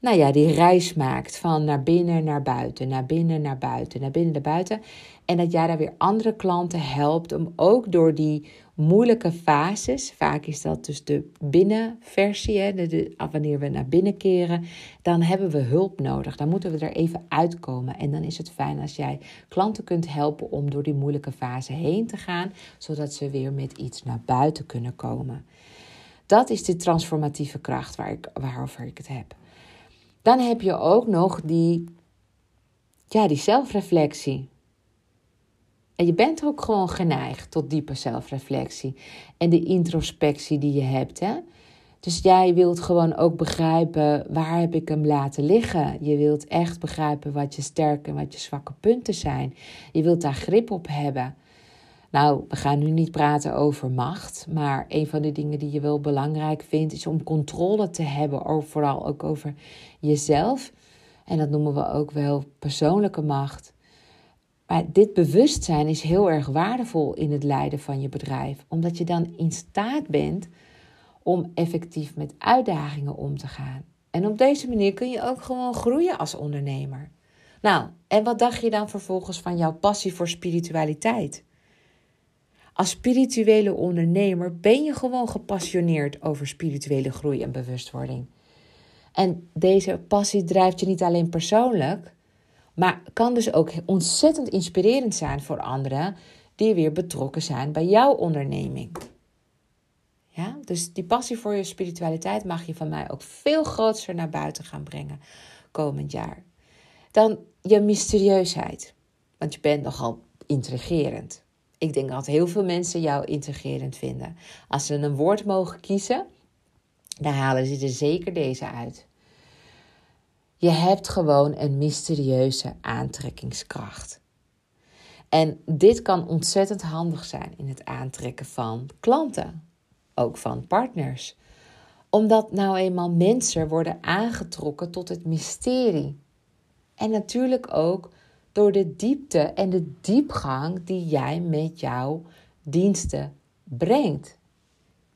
nou ja, die reis maakt van naar binnen naar buiten, naar binnen naar buiten, naar binnen naar buiten. En dat jij daar weer andere klanten helpt om ook door die moeilijke fases, vaak is dat dus de binnenversie, hè, de, wanneer we naar binnen keren, dan hebben we hulp nodig. Dan moeten we er even uitkomen. En dan is het fijn als jij klanten kunt helpen om door die moeilijke fase heen te gaan, zodat ze weer met iets naar buiten kunnen komen. Dat is de transformatieve kracht waar ik, waarover ik het heb. Dan heb je ook nog die, ja, die zelfreflectie. En je bent ook gewoon geneigd tot diepe zelfreflectie en de introspectie die je hebt. Hè? Dus jij wilt gewoon ook begrijpen waar heb ik hem laten liggen. Je wilt echt begrijpen wat je sterke en wat je zwakke punten zijn. Je wilt daar grip op hebben. Nou, we gaan nu niet praten over macht, maar een van de dingen die je wel belangrijk vindt is om controle te hebben, vooral ook over jezelf. En dat noemen we ook wel persoonlijke macht. Maar dit bewustzijn is heel erg waardevol in het leiden van je bedrijf, omdat je dan in staat bent om effectief met uitdagingen om te gaan. En op deze manier kun je ook gewoon groeien als ondernemer. Nou, en wat dacht je dan vervolgens van jouw passie voor spiritualiteit? Als spirituele ondernemer ben je gewoon gepassioneerd over spirituele groei en bewustwording. En deze passie drijft je niet alleen persoonlijk, maar kan dus ook ontzettend inspirerend zijn voor anderen die weer betrokken zijn bij jouw onderneming. Ja, dus die passie voor je spiritualiteit mag je van mij ook veel groter naar buiten gaan brengen komend jaar. Dan je mysterieusheid, want je bent nogal intrigerend. Ik denk dat heel veel mensen jou intrigerend vinden. Als ze een woord mogen kiezen, daar halen ze er zeker deze uit. Je hebt gewoon een mysterieuze aantrekkingskracht. En dit kan ontzettend handig zijn in het aantrekken van klanten, ook van partners. Omdat nou eenmaal mensen worden aangetrokken tot het mysterie. En natuurlijk ook door de diepte en de diepgang die jij met jouw diensten brengt.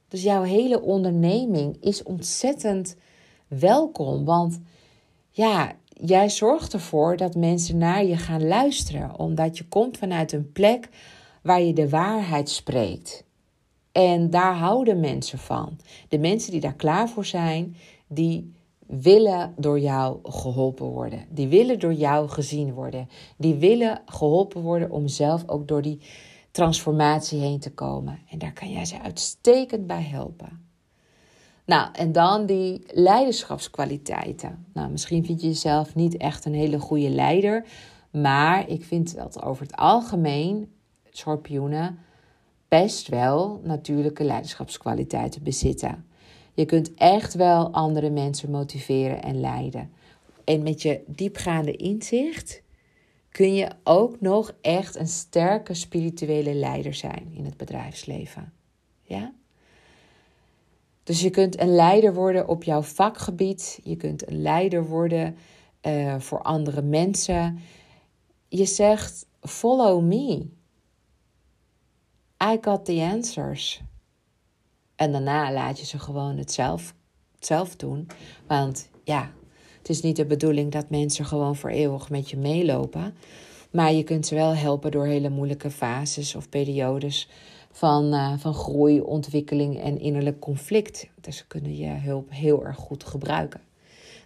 Dus jouw hele onderneming is ontzettend welkom, want ja, jij zorgt ervoor dat mensen naar je gaan luisteren, omdat je komt vanuit een plek waar je de waarheid spreekt. En daar houden mensen van. De mensen die daar klaar voor zijn, die willen door jou geholpen worden. Die willen door jou gezien worden. Die willen geholpen worden om zelf ook door die transformatie heen te komen. En daar kan jij ze uitstekend bij helpen. Nou, en dan die leiderschapskwaliteiten. Nou, misschien vind je jezelf niet echt een hele goede leider. Maar ik vind dat over het algemeen schorpioenen best wel natuurlijke leiderschapskwaliteiten bezitten. Je kunt echt wel andere mensen motiveren en leiden. En met je diepgaande inzicht kun je ook nog echt een sterke spirituele leider zijn in het bedrijfsleven. Ja? Dus je kunt een leider worden op jouw vakgebied. Je kunt een leider worden uh, voor andere mensen. Je zegt: Follow me. I got the answers. En daarna laat je ze gewoon het zelf, zelf doen. Want ja, het is niet de bedoeling dat mensen gewoon voor eeuwig met je meelopen. Maar je kunt ze wel helpen door hele moeilijke fases of periodes van, uh, van groei, ontwikkeling en innerlijk conflict. Dus ze kunnen je hulp heel erg goed gebruiken.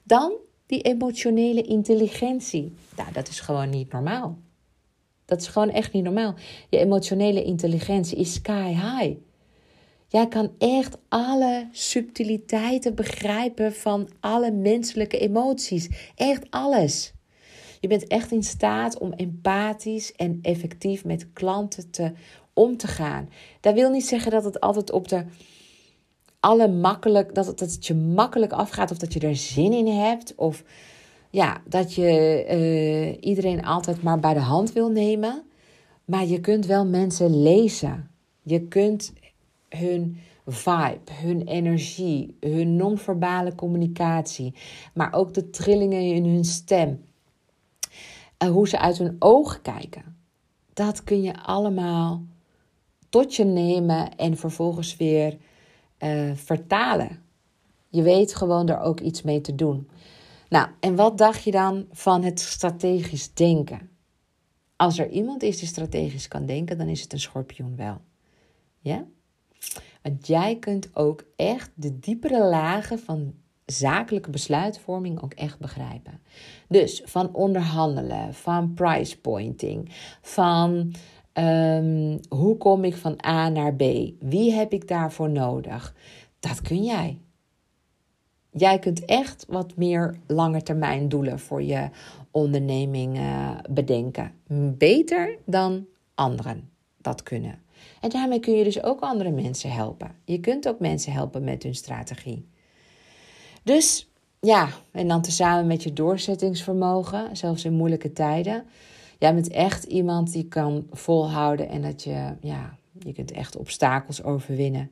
Dan die emotionele intelligentie. Nou, dat is gewoon niet normaal. Dat is gewoon echt niet normaal. Je emotionele intelligentie is sky high. Jij kan echt alle subtiliteiten begrijpen van alle menselijke emoties. Echt alles. Je bent echt in staat om empathisch en effectief met klanten te om te gaan. Dat wil niet zeggen dat het altijd op de alle makkelijk, dat het, dat het je makkelijk afgaat of dat je er zin in hebt. Of ja, dat je uh, iedereen altijd maar bij de hand wil nemen. Maar je kunt wel mensen lezen. Je kunt hun vibe, hun energie, hun non-verbale communicatie, maar ook de trillingen in hun stem, hoe ze uit hun ogen kijken. Dat kun je allemaal tot je nemen en vervolgens weer uh, vertalen. Je weet gewoon er ook iets mee te doen. Nou, en wat dacht je dan van het strategisch denken? Als er iemand is die strategisch kan denken, dan is het een schorpioen wel. Ja? Want jij kunt ook echt de diepere lagen van zakelijke besluitvorming ook echt begrijpen. Dus van onderhandelen, van price pointing, van um, hoe kom ik van A naar B? Wie heb ik daarvoor nodig? Dat kun jij. Jij kunt echt wat meer langetermijn doelen voor je onderneming uh, bedenken. Beter dan anderen dat kunnen. En daarmee kun je dus ook andere mensen helpen. Je kunt ook mensen helpen met hun strategie. Dus ja, en dan tezamen met je doorzettingsvermogen, zelfs in moeilijke tijden. Jij bent echt iemand die kan volhouden en dat je, ja, je kunt echt obstakels overwinnen.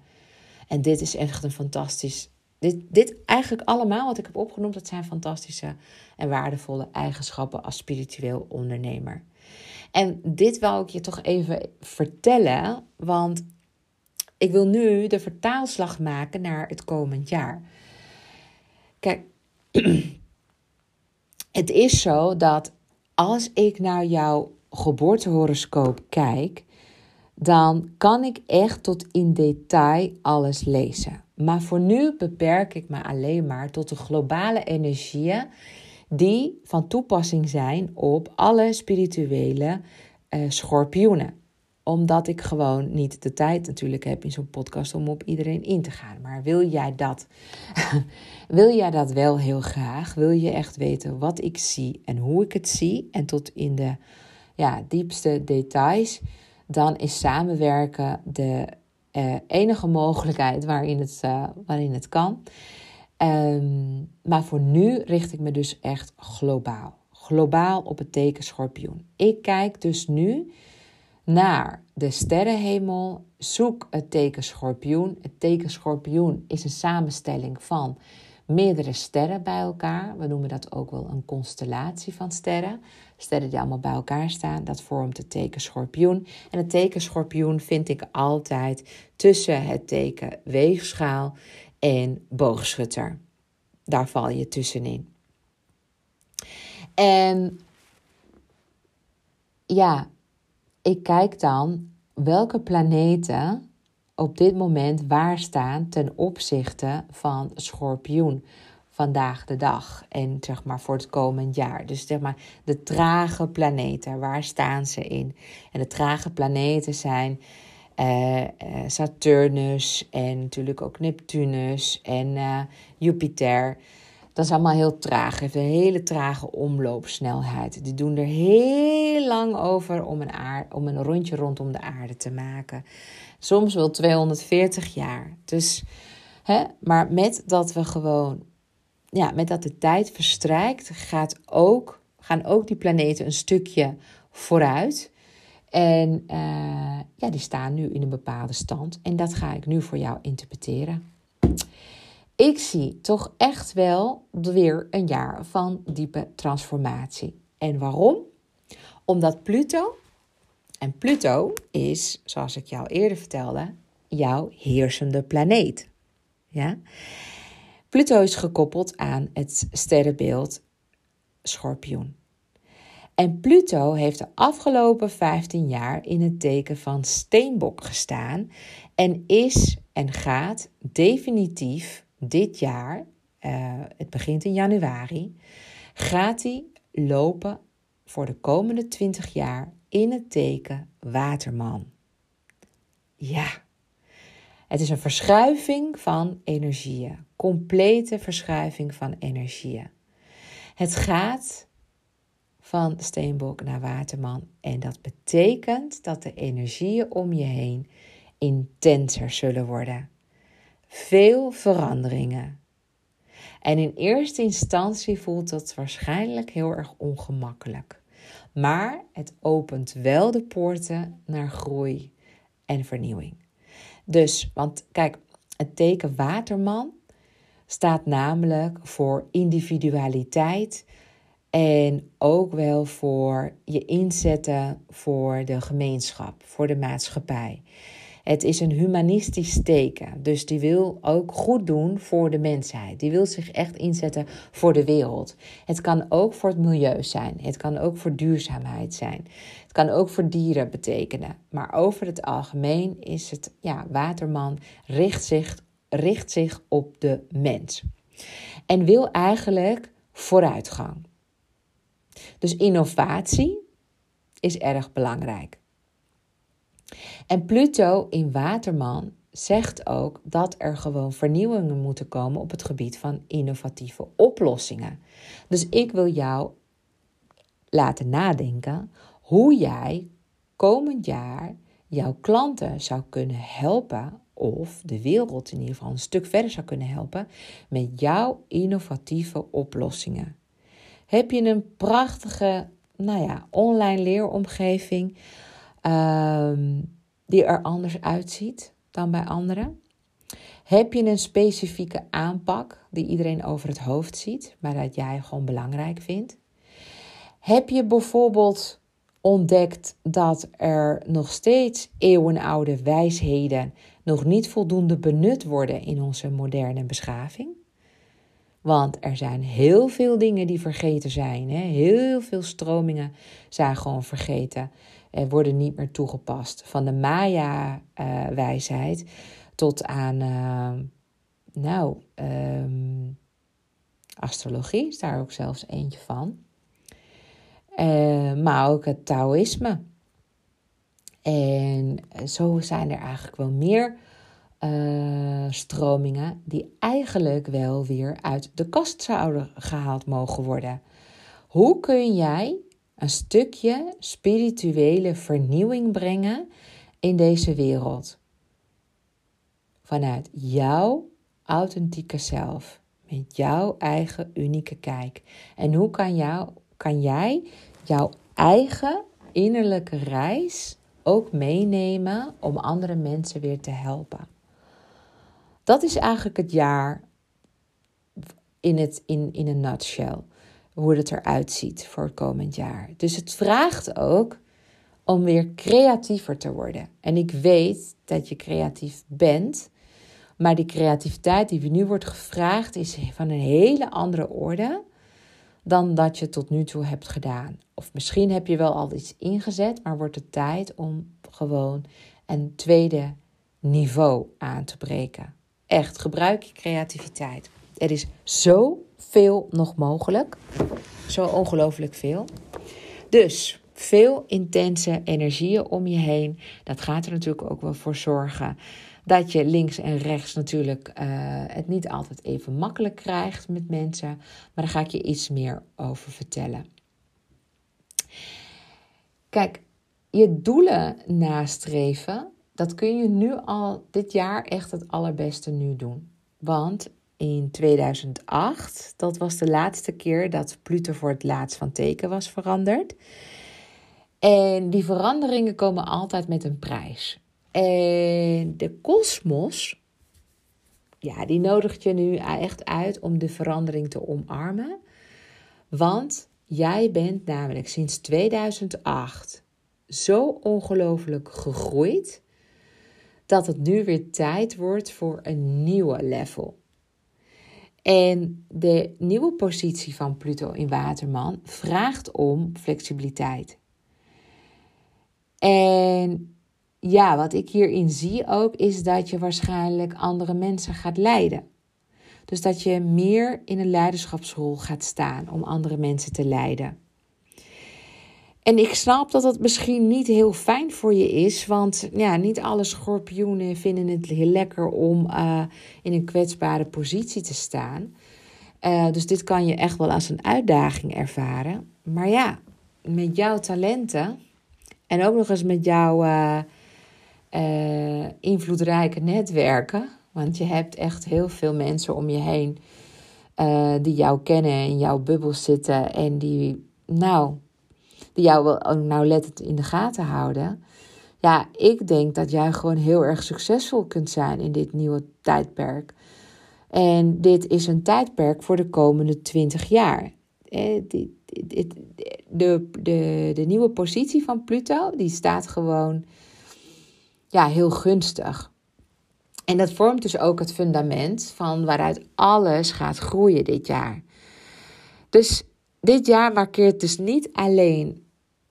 En dit is echt een fantastisch. Dit, dit eigenlijk allemaal wat ik heb opgenoemd, dat zijn fantastische en waardevolle eigenschappen als spiritueel ondernemer. En dit wou ik je toch even vertellen, want ik wil nu de vertaalslag maken naar het komend jaar. Kijk, (clears throat) het is zo dat als ik naar jouw geboortehoroscoop kijk, dan kan ik echt tot in detail alles lezen. Maar voor nu beperk ik me alleen maar tot de globale energieën die van toepassing zijn op alle spirituele uh, schorpioenen omdat ik gewoon niet de tijd natuurlijk heb in zo'n podcast om op iedereen in te gaan. Maar wil jij dat? (laughs) wil jij dat wel heel graag? Wil je echt weten wat ik zie en hoe ik het zie? En tot in de ja, diepste details. Dan is samenwerken de uh, enige mogelijkheid waarin het, uh, waarin het kan. Um, maar voor nu richt ik me dus echt globaal. Globaal op het teken schorpioen. Ik kijk dus nu naar de sterrenhemel. Zoek het teken schorpioen. Het teken schorpioen is een samenstelling van meerdere sterren bij elkaar. We noemen dat ook wel een constellatie van sterren. Sterren die allemaal bij elkaar staan, dat vormt het teken schorpioen. En het teken schorpioen vind ik altijd tussen het teken weegschaal en boogschutter. Daar val je tussenin. En ja, ik kijk dan welke planeten op dit moment waar staan ten opzichte van schorpioen vandaag de dag en zeg maar voor het komend jaar. Dus zeg maar de trage planeten, waar staan ze in? En de trage planeten zijn uh, Saturnus en natuurlijk ook Neptunus en uh, Jupiter. Dat is allemaal heel traag. Heeft een hele trage omloopsnelheid. Die doen er heel lang over om een, om een rondje rondom de aarde te maken. Soms wel 240 jaar. Dus, hè, maar met dat we gewoon, ja, met dat de tijd verstrijkt, gaat ook, gaan ook die planeten een stukje vooruit. En uh, ja, die staan nu in een bepaalde stand. En dat ga ik nu voor jou interpreteren. Ik zie toch echt wel weer een jaar van diepe transformatie. En waarom? Omdat Pluto, en Pluto is, zoals ik jou eerder vertelde, jouw heersende planeet. Ja? Pluto is gekoppeld aan het sterrenbeeld Schorpioen. En Pluto heeft de afgelopen 15 jaar in het teken van Steenbok gestaan en is en gaat definitief dit jaar, uh, het begint in januari, gaat hij lopen voor de komende 20 jaar in het teken Waterman. Ja, het is een verschuiving van energieën, complete verschuiving van energieën. Het gaat van Steenbok naar Waterman en dat betekent dat de energieën om je heen intenser zullen worden veel veranderingen. En in eerste instantie voelt dat waarschijnlijk heel erg ongemakkelijk. Maar het opent wel de poorten naar groei en vernieuwing. Dus, want kijk, het teken Waterman staat namelijk voor individualiteit en ook wel voor je inzetten voor de gemeenschap, voor de maatschappij. Het is een humanistisch teken. Dus die wil ook goed doen voor de mensheid. Die wil zich echt inzetten voor de wereld. Het kan ook voor het milieu zijn. Het kan ook voor duurzaamheid zijn. Het kan ook voor dieren betekenen. Maar over het algemeen is het, ja, Waterman richt zich, richt zich op de mens. En wil eigenlijk vooruitgang. Dus innovatie is erg belangrijk. En Pluto in Waterman zegt ook dat er gewoon vernieuwingen moeten komen op het gebied van innovatieve oplossingen. Dus ik wil jou laten nadenken hoe jij komend jaar jouw klanten zou kunnen helpen, of de wereld in ieder geval een stuk verder zou kunnen helpen, met jouw innovatieve oplossingen. Heb je een prachtige, nou ja, online leeromgeving? Ehm, die er anders uitziet dan bij anderen? Heb je een specifieke aanpak die iedereen over het hoofd ziet, maar dat jij gewoon belangrijk vindt? Heb je bijvoorbeeld ontdekt dat er nog steeds eeuwenoude wijsheden nog niet voldoende benut worden in onze moderne beschaving? Want er zijn heel veel dingen die vergeten zijn. Hè? Heel veel stromingen zijn gewoon vergeten en worden niet meer toegepast. Van de Maya-wijsheid tot aan, uh, nou, um, astrologie is daar ook zelfs eentje van. Uh, maar ook het Taoïsme. En zo zijn er eigenlijk wel meer uh, stromingen die eigenlijk wel weer uit de kast zouden gehaald mogen worden. Hoe kun jij een stukje spirituele vernieuwing brengen in deze wereld? vanuit jouw authentieke zelf. Met jouw eigen unieke kijk. En hoe kan, jou, kan jij jouw eigen innerlijke reis ook meenemen om andere mensen weer te helpen? Dat is eigenlijk het jaar in, het, in, in een nutshell. Hoe het eruit ziet voor het komend jaar. Dus het vraagt ook om weer creatiever te worden. En ik weet dat je creatief bent. Maar die creativiteit die nu wordt gevraagd is van een hele andere orde dan dat je tot nu toe hebt gedaan. Of misschien heb je wel al iets ingezet, maar wordt het tijd om gewoon een tweede niveau aan te breken. Echt, gebruik je creativiteit. Er is zoveel nog mogelijk. Zo ongelooflijk veel. Dus veel intense energieën om je heen. Dat gaat er natuurlijk ook wel voor zorgen dat je links en rechts natuurlijk uh, het niet altijd even makkelijk krijgt met mensen. Maar daar ga ik je iets meer over vertellen. Kijk, je doelen nastreven, dat kun je nu al dit jaar echt het allerbeste nu doen. Want in 2008, dat was de laatste keer dat Pluto voor het laatst van teken was veranderd. En die veranderingen komen altijd met een prijs. En de kosmos, ja, die nodigt je nu echt uit om de verandering te omarmen. Want jij bent namelijk sinds 2008 zo ongelooflijk gegroeid dat het nu weer tijd wordt voor een nieuwe level. En de nieuwe positie van Pluto in Waterman vraagt om flexibiliteit. En ja, wat ik hierin zie ook, is dat je waarschijnlijk andere mensen gaat leiden. Dus dat je meer in een leiderschapsrol gaat staan om andere mensen te leiden. En ik snap dat dat misschien niet heel fijn voor je is, want ja, niet alle schorpioenen vinden het heel lekker om uh, in een kwetsbare positie te staan. Uh, dus dit kan je echt wel als een uitdaging ervaren. Maar ja, met jouw talenten en ook nog eens met jouw uh, invloedrijke netwerken, want je hebt echt heel veel mensen om je heen die jou kennen, in jouw bubbel zitten en die, nou, die jou nauwlettend in de gaten houden. Ja, ik denk dat jij gewoon heel erg succesvol kunt zijn in dit nieuwe tijdperk. En dit is een tijdperk voor de komende 20 jaar. Eh, de, de, de, de nieuwe positie van Pluto, die staat gewoon ja, heel gunstig. En dat vormt dus ook het fundament van waaruit alles gaat groeien dit jaar. Dus dit jaar markeert dus niet alleen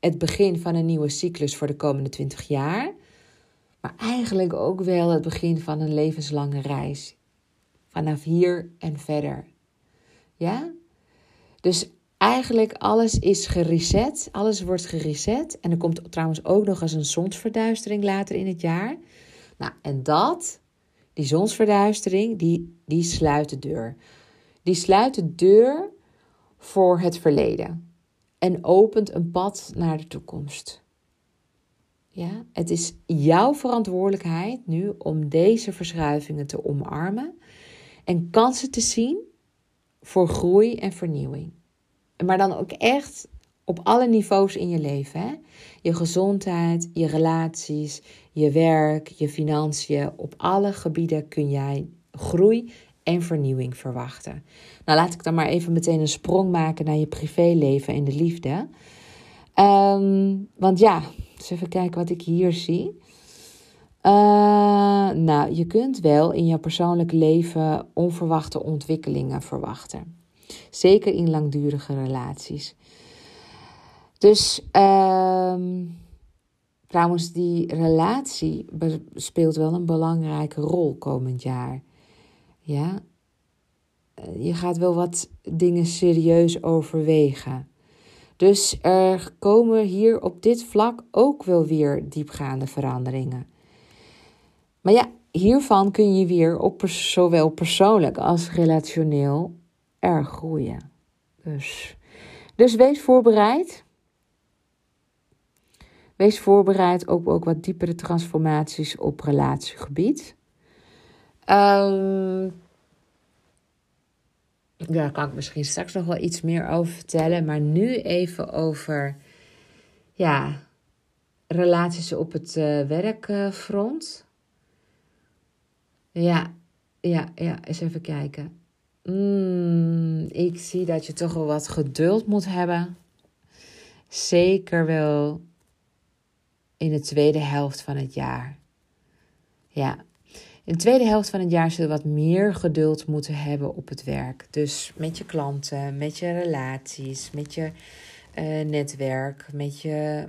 het begin van een nieuwe cyclus voor de komende 20 jaar, maar eigenlijk ook wel het begin van een levenslange reis. Vanaf hier en verder. Ja? Dus eigenlijk alles is gereset, alles wordt gereset. En er komt trouwens ook nog eens een zonsverduistering later in het jaar. Nou, en dat, die zonsverduistering, die, die sluit de deur. Die sluit de deur voor het verleden en opent een pad naar de toekomst. Ja, het is jouw verantwoordelijkheid nu om deze verschuivingen te omarmen en kansen te zien voor groei en vernieuwing. Maar dan ook echt op alle niveaus in je leven. Hè? Je gezondheid, je relaties, je werk, je financiën. Op alle gebieden kun jij groei en vernieuwing verwachten. Nou, laat ik dan maar even meteen een sprong maken naar je privéleven en de liefde. Ehm, want ja, eens even kijken wat ik hier zie. Uh, nou, je kunt wel in je persoonlijk leven onverwachte ontwikkelingen verwachten. Zeker in langdurige relaties. Dus uh, trouwens, die relatie speelt wel een belangrijke rol komend jaar. Ja, eh, je gaat wel wat dingen serieus overwegen. Dus er komen hier op dit vlak ook wel weer diepgaande veranderingen. Maar ja, hiervan kun je weer op zowel persoonlijk als relationeel erg groeien. Dus, dus wees voorbereid. Wees voorbereid op ook wat diepere transformaties op relatiegebied. Um, ja, daar kan ik misschien straks nog wel iets meer over vertellen. Maar nu even over ja, relaties op het uh, werkfront. Ja, ja, ja, eens even kijken. Mm, ik zie dat je toch wel wat geduld moet hebben. Zeker wel in de tweede helft van het jaar. Ja, in de tweede helft van het jaar zul je wat meer geduld moeten hebben op het werk. Dus met je klanten, met je relaties, met je uh, netwerk, met je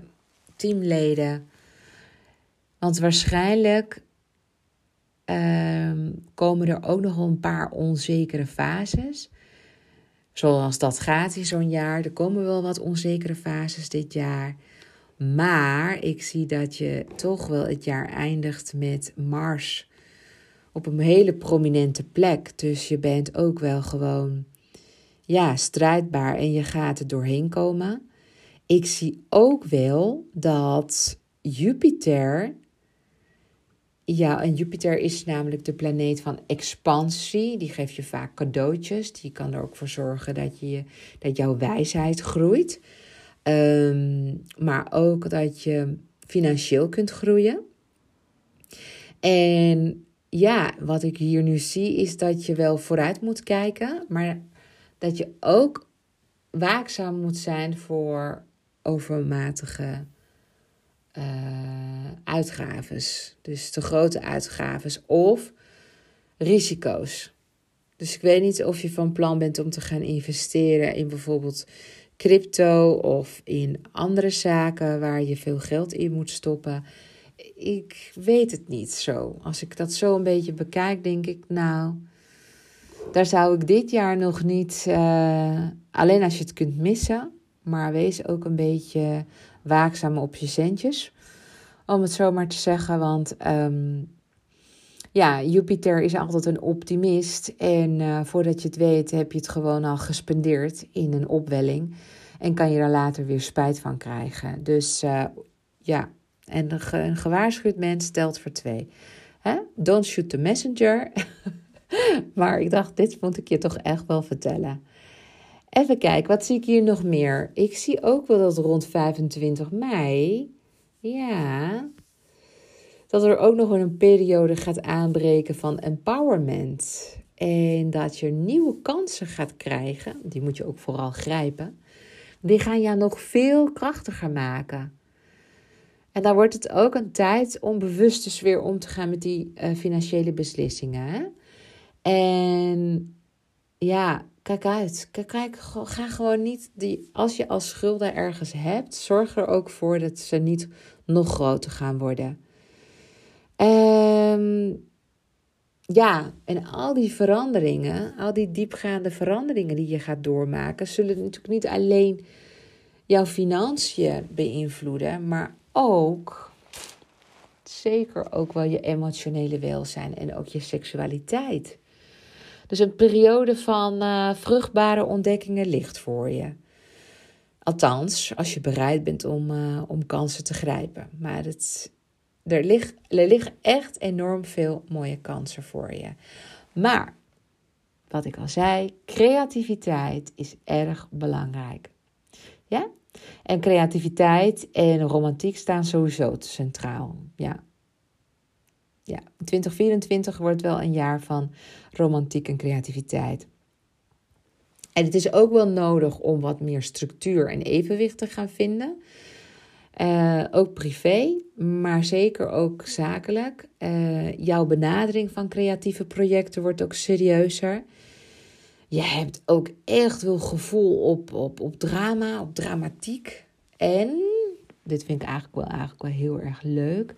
teamleden. Want waarschijnlijk um, komen er ook nog een paar onzekere fases. Zoals dat gaat in zo'n jaar. Er komen wel wat onzekere fases dit jaar. Maar ik zie dat je toch wel het jaar eindigt met Mars op een hele prominente plek. Dus je bent ook wel gewoon ja, strijdbaar en je gaat er doorheen komen. Ik zie ook wel dat Jupiter ja, en Jupiter is namelijk de planeet van expansie. Die geeft je vaak cadeautjes. Die kan er ook voor zorgen dat, je, dat jouw wijsheid groeit. Ehm, maar ook dat je financieel kunt groeien. En ja, wat ik hier nu zie is dat je wel vooruit moet kijken, maar dat je ook waakzaam moet zijn voor overmatige uh, uitgaves. Dus te grote uitgaves of risico's. Dus ik weet niet of je van plan bent om te gaan investeren in bijvoorbeeld crypto of in andere zaken waar je veel geld in moet stoppen. Ik weet het niet zo. Als ik dat zo een beetje bekijk, denk ik, nou, daar zou ik dit jaar nog niet, uh, alleen als je het kunt missen, maar wees ook een beetje waakzaam op je centjes. Om het zo maar te zeggen. Want um, ja, Jupiter is altijd een optimist. En uh, voordat je het weet, heb je het gewoon al gespendeerd in een opwelling. En kan je er later weer spijt van krijgen. Dus uh, ja, en een, ge een gewaarschuwd mens stelt voor twee. Don't shoot the messenger. (laughs) maar ik dacht, dit moet ik je toch echt wel vertellen. Even kijken, wat zie ik hier nog meer? Ik zie ook wel dat rond 25 mei, ja, dat er ook nog een periode gaat aanbreken van empowerment. En dat je nieuwe kansen gaat krijgen, die moet je ook vooral grijpen. Die gaan jou nog veel krachtiger maken. En dan wordt het ook een tijd om bewust dus weer om te gaan met die uh, financiële beslissingen. En ja, kijk uit. Kijk, ga gewoon niet die. Als je als schulden ergens hebt, zorg er ook voor dat ze niet nog groter gaan worden. Um, ja, en al die veranderingen, al die diepgaande veranderingen die je gaat doormaken, zullen natuurlijk niet alleen jouw financiën beïnvloeden, maar ook zeker ook wel je emotionele welzijn en ook je seksualiteit. Dus een periode van uh, vruchtbare ontdekkingen ligt voor je. Althans, als je bereid bent om, uh, om kansen te grijpen. Maar het, er, ligt, er liggen echt enorm veel mooie kansen voor je. Maar, wat ik al zei, creativiteit is erg belangrijk. Ja? En creativiteit en romantiek staan sowieso centraal. Ja, ja, 2024 wordt wel een jaar van romantiek en creativiteit. En het is ook wel nodig om wat meer structuur en evenwicht te gaan vinden. Uh, ook privé, maar zeker ook zakelijk. Uh, jouw benadering van creatieve projecten wordt ook serieuzer. Je hebt ook echt wel gevoel op, op, op drama, op dramatiek. En, dit vind ik eigenlijk wel, eigenlijk wel heel erg leuk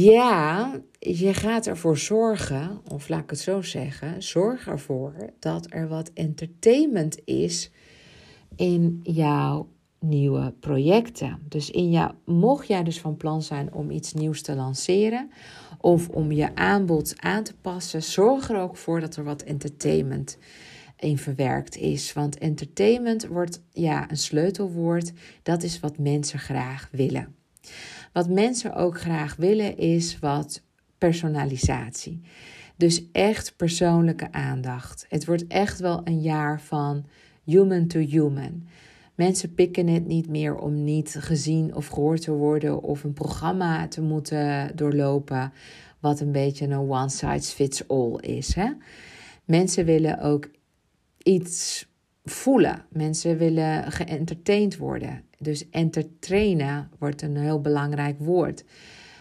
ja, je gaat ervoor zorgen, of laat ik het zo zeggen, zorg ervoor dat er wat entertainment is in jouw nieuwe projecten. Dus in jou, mocht jij dus van plan zijn om iets nieuws te lanceren of om je aanbod aan te passen, zorg er ook voor dat er wat entertainment in verwerkt is. Want entertainment wordt ja een sleutelwoord. Dat is wat mensen graag willen. Wat mensen ook graag willen is wat personalisatie. Dus echt persoonlijke aandacht. Het wordt echt wel een jaar van human to human. Mensen pikken het niet meer om niet gezien of gehoord te worden of een programma te moeten doorlopen, wat een beetje een one size fits all is. Hè? Mensen willen ook iets voelen. Mensen willen geëntertained worden. Dus entertainen wordt een heel belangrijk woord.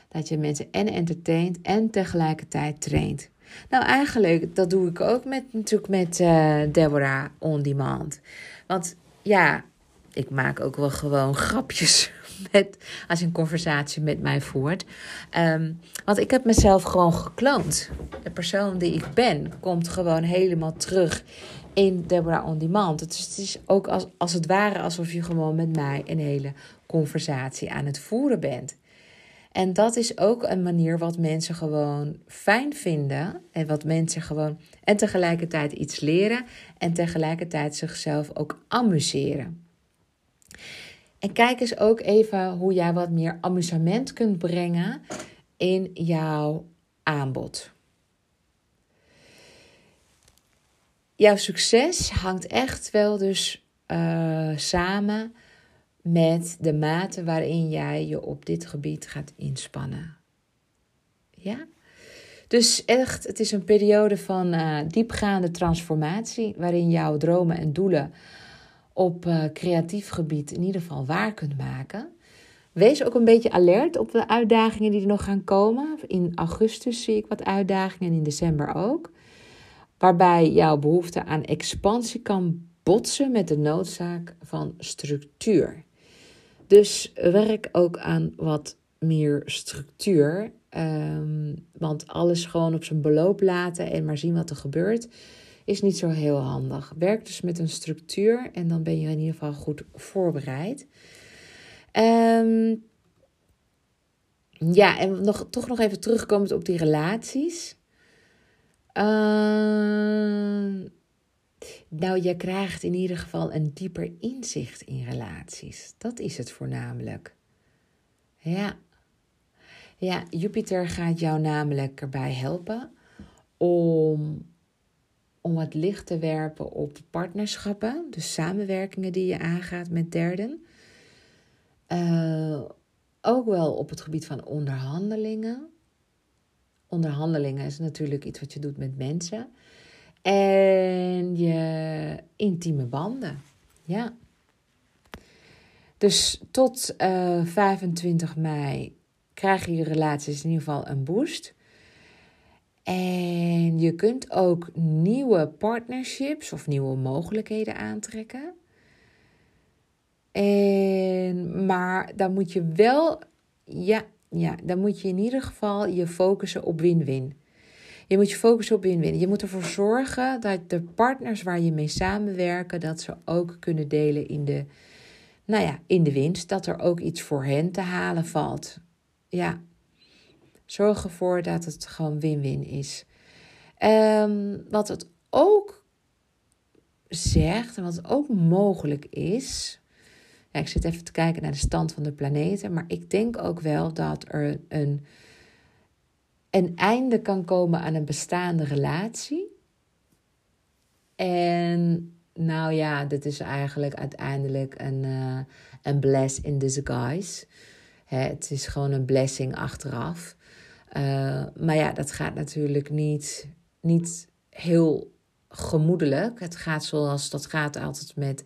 Dat je mensen en entertaint en tegelijkertijd traint. Nou, eigenlijk, dat doe ik ook met, natuurlijk met uh, Deborah On Demand. Want ja, ik maak ook wel gewoon grapjes (laughs) met, als een conversatie met mij voert. Ehm, want ik heb mezelf gewoon gekloond. De persoon die ik ben komt gewoon helemaal terug in Deborah On Demand. Dus het is ook als, als het ware alsof je gewoon met mij een hele conversatie aan het voeren bent. En dat is ook een manier wat mensen gewoon fijn vinden. En wat mensen gewoon. En tegelijkertijd iets leren. En tegelijkertijd zichzelf ook amuseren. En kijk eens ook even hoe jij wat meer amusement kunt brengen in jouw aanbod. Jouw succes hangt echt wel dus uh, samen met de mate waarin jij je op dit gebied gaat inspannen. Ja? Dus echt, het is een periode van uh, diepgaande transformatie, waarin jouw dromen en doelen op uh, creatief gebied in ieder geval waar kunt maken. Wees ook een beetje alert op de uitdagingen die er nog gaan komen. In augustus zie ik wat uitdagingen en in december ook. Waarbij jouw behoefte aan expansie kan botsen met de noodzaak van structuur. Dus werk ook aan wat meer structuur. Um, want alles gewoon op zijn beloop laten en maar zien wat er gebeurt, is niet zo heel handig. Werk dus met een structuur en dan ben je in ieder geval goed voorbereid. Um, ja, en nog, toch nog even terugkomend op die relaties. Uh, nou, je krijgt in ieder geval een dieper inzicht in relaties. Dat is het voornamelijk. Ja. Ja, Jupiter gaat jou namelijk erbij helpen om, om wat licht te werpen op partnerschappen. Dus samenwerkingen die je aangaat met derden. Uh, ook wel op het gebied van onderhandelingen. Onderhandelingen is natuurlijk iets wat je doet met mensen. En je intieme banden. Ja. Dus tot uh, eh, 25 mei krijgen je relaties in ieder geval een boost. En je kunt ook nieuwe partnerships of nieuwe mogelijkheden aantrekken. En, maar dan moet je wel, ja, ja, dan moet je in ieder geval je focussen op win-win. Je moet je focussen op win-win. Je moet ervoor zorgen dat de partners waar je mee samenwerken, dat ze ook kunnen delen in de, nou ja, in de winst. Dat er ook iets voor hen te halen valt. Ja, zorg ervoor dat het gewoon win-win is. Um, wat het ook zegt en wat ook mogelijk is. Ik zit even te kijken naar de stand van de planeten. Maar ik denk ook wel dat er een een einde kan komen aan een bestaande relatie. En nou ja, dit is eigenlijk uiteindelijk een, uh, een bless in disguise. Het is gewoon een blessing achteraf. Uh, maar ja, dat gaat natuurlijk niet, niet heel gemoedelijk. Het gaat zoals dat gaat altijd met,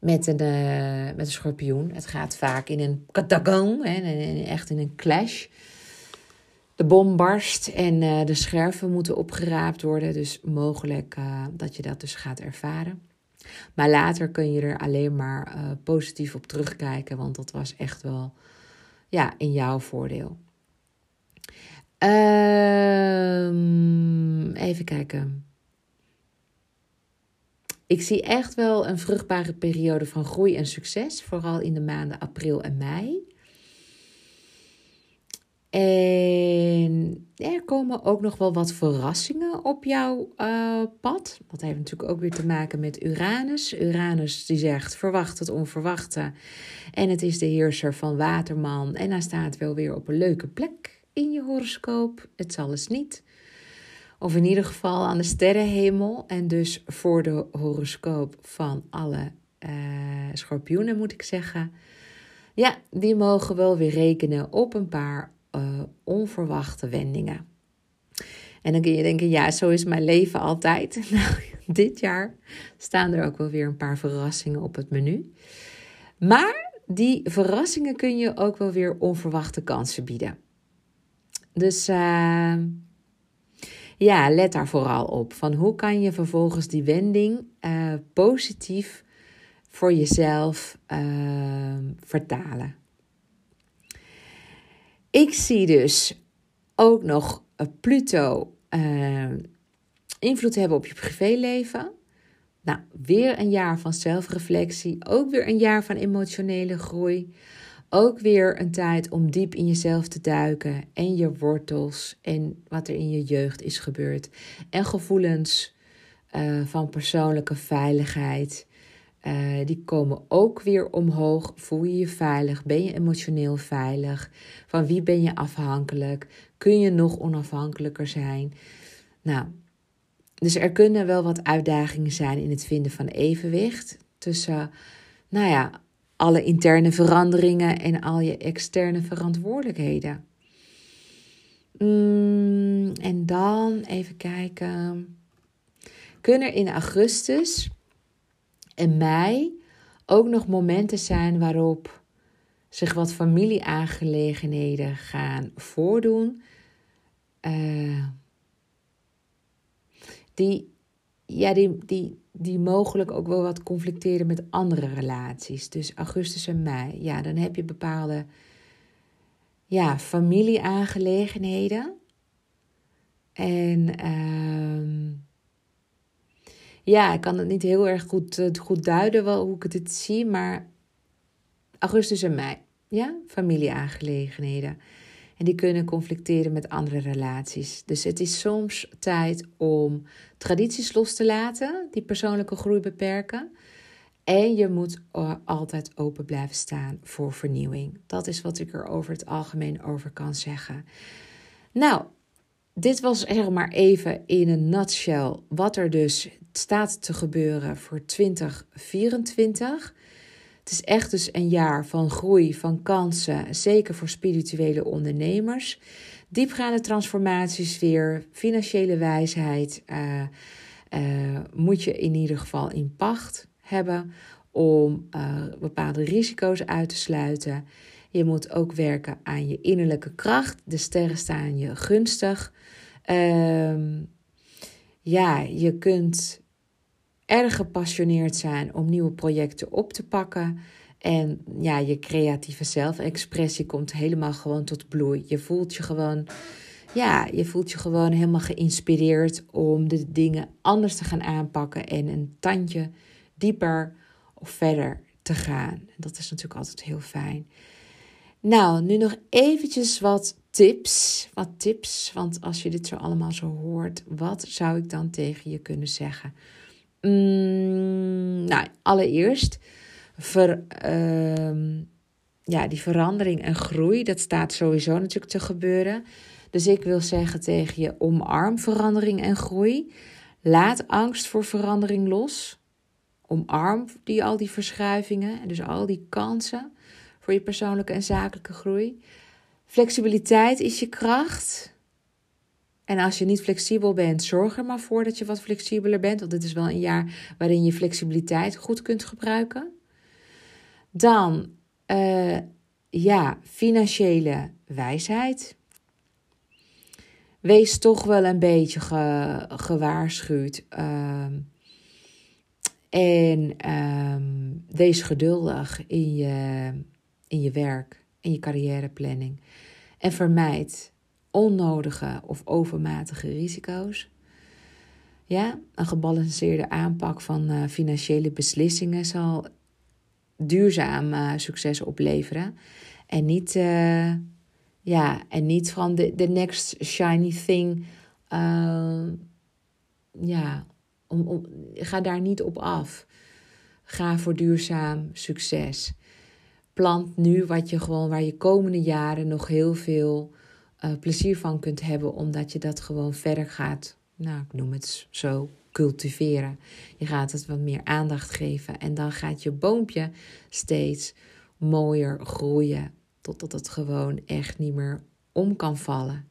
met, een, uh, met een schorpioen. Het gaat vaak in een katagon, hè, echt in een clash de bom barst en uh, de scherven moeten opgeraapt worden. Dus mogelijk dat je dat dus gaat ervaren. Maar later kun je er alleen maar positief op terugkijken, want dat was echt wel ja, in jouw voordeel. Um, even kijken. Ik zie echt wel een vruchtbare periode van groei en succes, vooral in de maanden april en mei. En er komen ook nog wel wat verrassingen op jouw uh, pad. Dat heeft natuurlijk ook weer te maken met Uranus. Uranus die zegt verwacht het onverwachte. En het is de heerser van Waterman. En hij staat wel weer op een leuke plek. In je horoscoop. Het zal eens niet. Of in ieder geval aan de sterrenhemel. En dus voor de horoscoop van alle uh, schorpioenen moet ik zeggen. Ja, die mogen wel weer rekenen op een paar uh, onverwachte wendingen. En dan kun je denken, ja, zo is mijn leven altijd. (laughs) Nou, dit jaar staan er ook wel weer een paar verrassingen op het menu. Maar die verrassingen kun je ook wel weer onverwachte kansen bieden. Dus uh, ja, let daar vooral op. Van hoe kan je vervolgens die wending uh, positief voor jezelf uh, vertalen? Ik zie dus ook nog Pluto invloed hebben op je privéleven. Nou, weer een jaar van zelfreflectie. Ook weer een jaar van emotionele groei. Ook weer een tijd om diep in jezelf te duiken en je wortels en wat er in je jeugd is gebeurd. En gevoelens uh, van persoonlijke veiligheid. Uh, die komen ook weer omhoog. Voel je je veilig? Ben je emotioneel veilig? Van wie ben je afhankelijk? Kun je nog onafhankelijker zijn? Nou, dus er kunnen wel wat uitdagingen zijn in het vinden van evenwicht tussen, nou ja, alle interne veranderingen en al je externe verantwoordelijkheden. Mm, en dan even kijken. Kunnen er in augustus en mei ook nog momenten zijn waarop zich wat familieaangelegenheden gaan voordoen? Uh, die, ja, die, die, die mogelijk ook wel wat conflicteren met andere relaties. Dus augustus en mei, ja, dan heb je bepaalde ja, familieaangelegenheden. En uh, ja, ik kan het niet heel erg goed, uh, goed duiden wel, hoe ik het zie, maar augustus en mei, ja, familieaangelegenheden. En die kunnen conflicteren met andere relaties. Dus het is soms tijd om tradities los te laten, die persoonlijke groei beperken. En je moet altijd open blijven staan voor vernieuwing. Dat is wat ik er over het algemeen over kan zeggen. Nou, dit was er maar even in een nutshell wat er dus staat te gebeuren voor 2024. Het is echt dus een jaar van groei, van kansen, zeker voor spirituele ondernemers. Diepgaande transformaties weer, financiële wijsheid uh, uh, moet je in ieder geval in pacht hebben om uh, bepaalde risico's uit te sluiten. Je moet ook werken aan je innerlijke kracht. De sterren staan je gunstig. Ehm, ja, je kunt erg gepassioneerd zijn om nieuwe projecten op te pakken. En ja, je creatieve zelfexpressie komt helemaal gewoon tot bloei. Je voelt je gewoon, ja, je voelt je gewoon helemaal geïnspireerd om de dingen anders te gaan aanpakken en een tandje dieper of verder te gaan. Dat is natuurlijk altijd heel fijn. Nou, nu nog eventjes wat tips. Wat tips, want als je dit zo allemaal zo hoort, wat zou ik dan tegen je kunnen zeggen? Mm, nou, allereerst, uh, ja, die verandering en groei, dat staat sowieso natuurlijk te gebeuren. Dus ik wil zeggen tegen je, omarm verandering en groei. Laat angst voor verandering los. Omarm die, al die verschuivingen en dus al die kansen voor je persoonlijke en zakelijke groei. Flexibiliteit is je kracht. En als je niet flexibel bent, zorg er maar voor dat je wat flexibeler bent. Want dit is wel een jaar waarin je flexibiliteit goed kunt gebruiken. Dan, uh, ja, financiële wijsheid. Wees toch wel een beetje gewaarschuwd. Uh, en uh, wees geduldig in je, in je werk, in je carrièreplanning. En vermijd onnodige of overmatige risico's. Ja, een gebalanceerde aanpak van uh, financiële beslissingen zal duurzaam uh, succes opleveren. En niet, uh, ja, en niet van de, de next shiny thing. ja, om, om, ga daar niet op af. Ga voor duurzaam succes. Plant nu wat je gewoon, waar je komende jaren nog heel veel plezier van kunt hebben, omdat je dat gewoon verder gaat, nou, ik noem het zo, cultiveren. Je gaat het wat meer aandacht geven en dan gaat je boompje steeds mooier groeien, totdat het gewoon echt niet meer om kan vallen.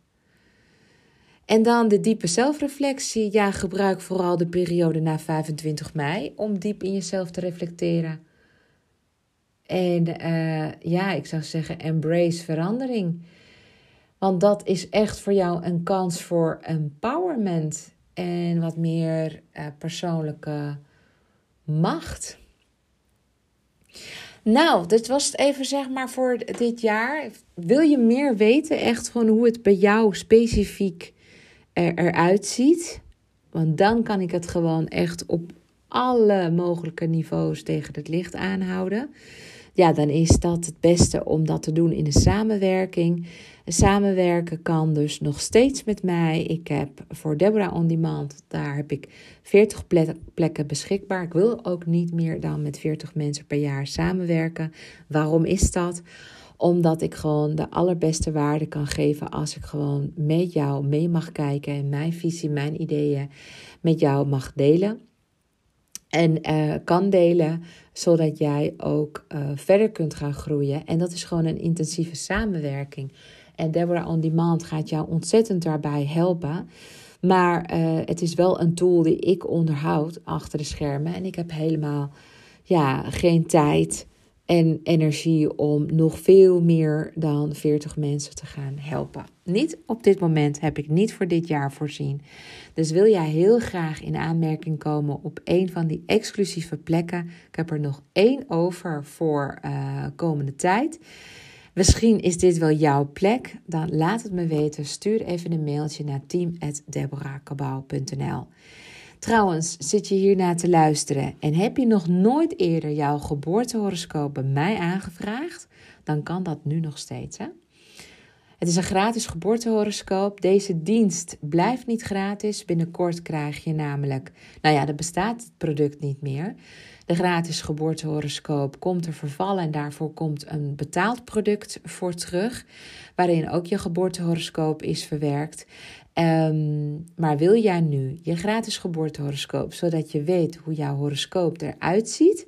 En dan de diepe zelfreflectie. Ja, gebruik vooral de periode na 25 mei om diep in jezelf te reflecteren. En uh, ja, ik zou zeggen, embrace verandering. Want dat is echt voor jou een kans voor empowerment en wat meer uh, persoonlijke macht. Nou, dit was het even zeg maar voor dit jaar. Wil je meer weten, echt gewoon hoe het bij jou specifiek er, eruit ziet? Want dan kan ik het gewoon echt op alle mogelijke niveaus tegen het licht aanhouden ja, dan is dat het beste om dat te doen in een samenwerking. Samenwerken kan dus nog steeds met mij. Ik heb voor Deborah On Demand, daar heb ik 40 plekken beschikbaar. Ik wil ook niet meer dan met 40 mensen per jaar samenwerken. Waarom is dat? Omdat ik gewoon de allerbeste waarde kan geven als ik gewoon met jou mee mag kijken en mijn visie, mijn ideeën met jou mag delen en uh, kan delen, zodat jij ook uh, verder kunt gaan groeien. En dat is gewoon een intensieve samenwerking. En Deborah On Demand gaat jou ontzettend daarbij helpen. Maar uh, het is wel een tool die ik onderhoud achter de schermen. En ik heb helemaal ja, geen tijd en energie om nog veel meer dan 40 mensen te gaan helpen. Niet op dit moment heb ik niet voor dit jaar voorzien. Dus wil jij heel graag in aanmerking komen op een van die exclusieve plekken? Ik heb er nog één over voor uh, komende tijd. Misschien is dit wel jouw plek. Dan laat het me weten. Stuur even een mailtje naar team.deborahkabau.nl. Trouwens, zit je hiernaar te luisteren en heb je nog nooit eerder jouw geboortehoroscoop bij mij aangevraagd? Dan kan dat nu nog steeds. Hè? Het is een gratis geboortehoroscoop. Deze dienst blijft niet gratis. Binnenkort krijg je namelijk, nou ja, er bestaat het product niet meer. De gratis geboortehoroscoop komt er vervallen en daarvoor komt een betaald product voor terug, waarin ook je geboortehoroscoop is verwerkt. Um, maar wil jij nu je gratis geboortehoroscoop, zodat je weet hoe jouw horoscoop eruit ziet,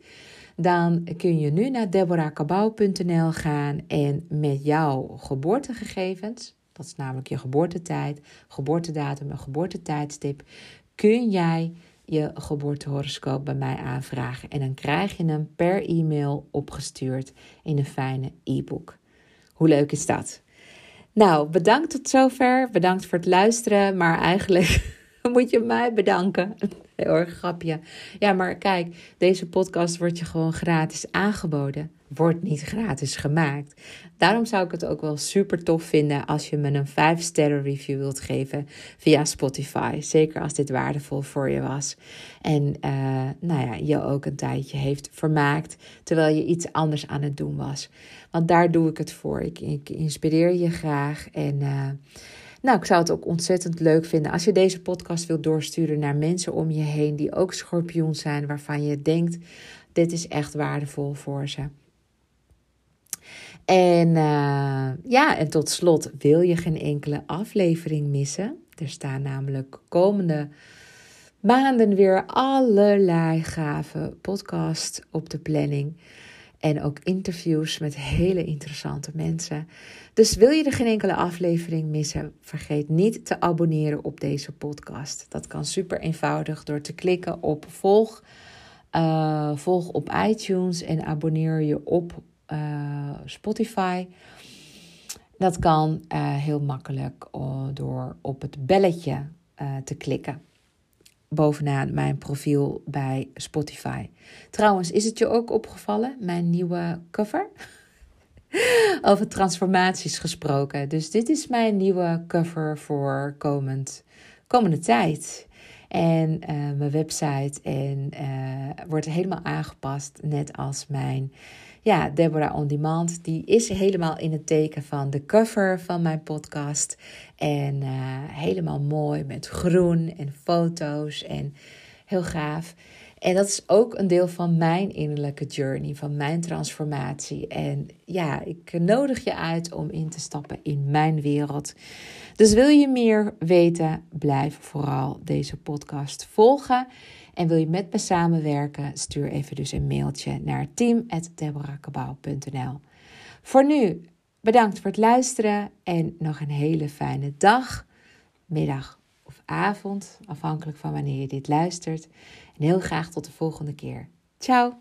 dan kun je nu naar deborahkabau.nl gaan en met jouw geboortegegevens, dat is namelijk je geboortetijd, geboortedatum en geboortetijdstip, kun jij je geboortehoroscoop bij mij aanvragen. En dan krijg je hem per e-mail opgestuurd in een fijne e-book. Hoe leuk is dat? Nou, bedankt tot zover. Bedankt voor het luisteren. Maar eigenlijk (laughs) moet je mij bedanken. (laughs) Heel erg grapje. Ja, maar kijk, deze podcast wordt je gewoon gratis aangeboden. Wordt niet gratis gemaakt. Daarom zou ik het ook wel super tof vinden als je me een 5 sterren review wilt geven via Spotify. Zeker als dit waardevol voor je was. En uh, nou ja, je ook een tijdje heeft vermaakt terwijl je iets anders aan het doen was. Want daar doe ik het voor. Ik, inspireer je graag en... Uh, nou, ik zou het ook ontzettend leuk vinden als je deze podcast wilt doorsturen naar mensen om je heen die ook schorpioen zijn, waarvan je denkt: dit is echt waardevol voor ze. En uh, ja, en tot slot, wil je geen enkele aflevering missen? Er staan namelijk komende maanden weer allerlei gave podcasts op de planning. En ook interviews met hele interessante mensen. Dus wil je er geen enkele aflevering missen, vergeet niet te abonneren op deze podcast. Dat kan super eenvoudig door te klikken op volg. Uh, volg op iTunes en abonneer je op uh, Spotify. Dat kan uh, heel makkelijk door op het belletje te klikken bovenaan mijn profiel bij Spotify. Trouwens, is het je ook opgevallen, mijn nieuwe cover? (laughs) Over transformaties gesproken. Dus dit is mijn nieuwe cover voor komend, komende tijd. En mijn website en, wordt helemaal aangepast, net als mijn ja, Deborah On Demand, die is helemaal in het teken van de cover van mijn podcast. En uh, helemaal mooi met groen en foto's en heel gaaf. En dat is ook een deel van mijn innerlijke journey, van mijn transformatie. En ja, ik nodig je uit om in te stappen in mijn wereld. Dus wil je meer weten, blijf vooral deze podcast volgen. En wil je met me samenwerken? Stuur even dus een mailtje naar team.deborakabouw.nl. Voor nu, bedankt voor het luisteren en nog een hele fijne dag, middag of avond, afhankelijk van wanneer je dit luistert. En heel graag tot de volgende keer. Ciao!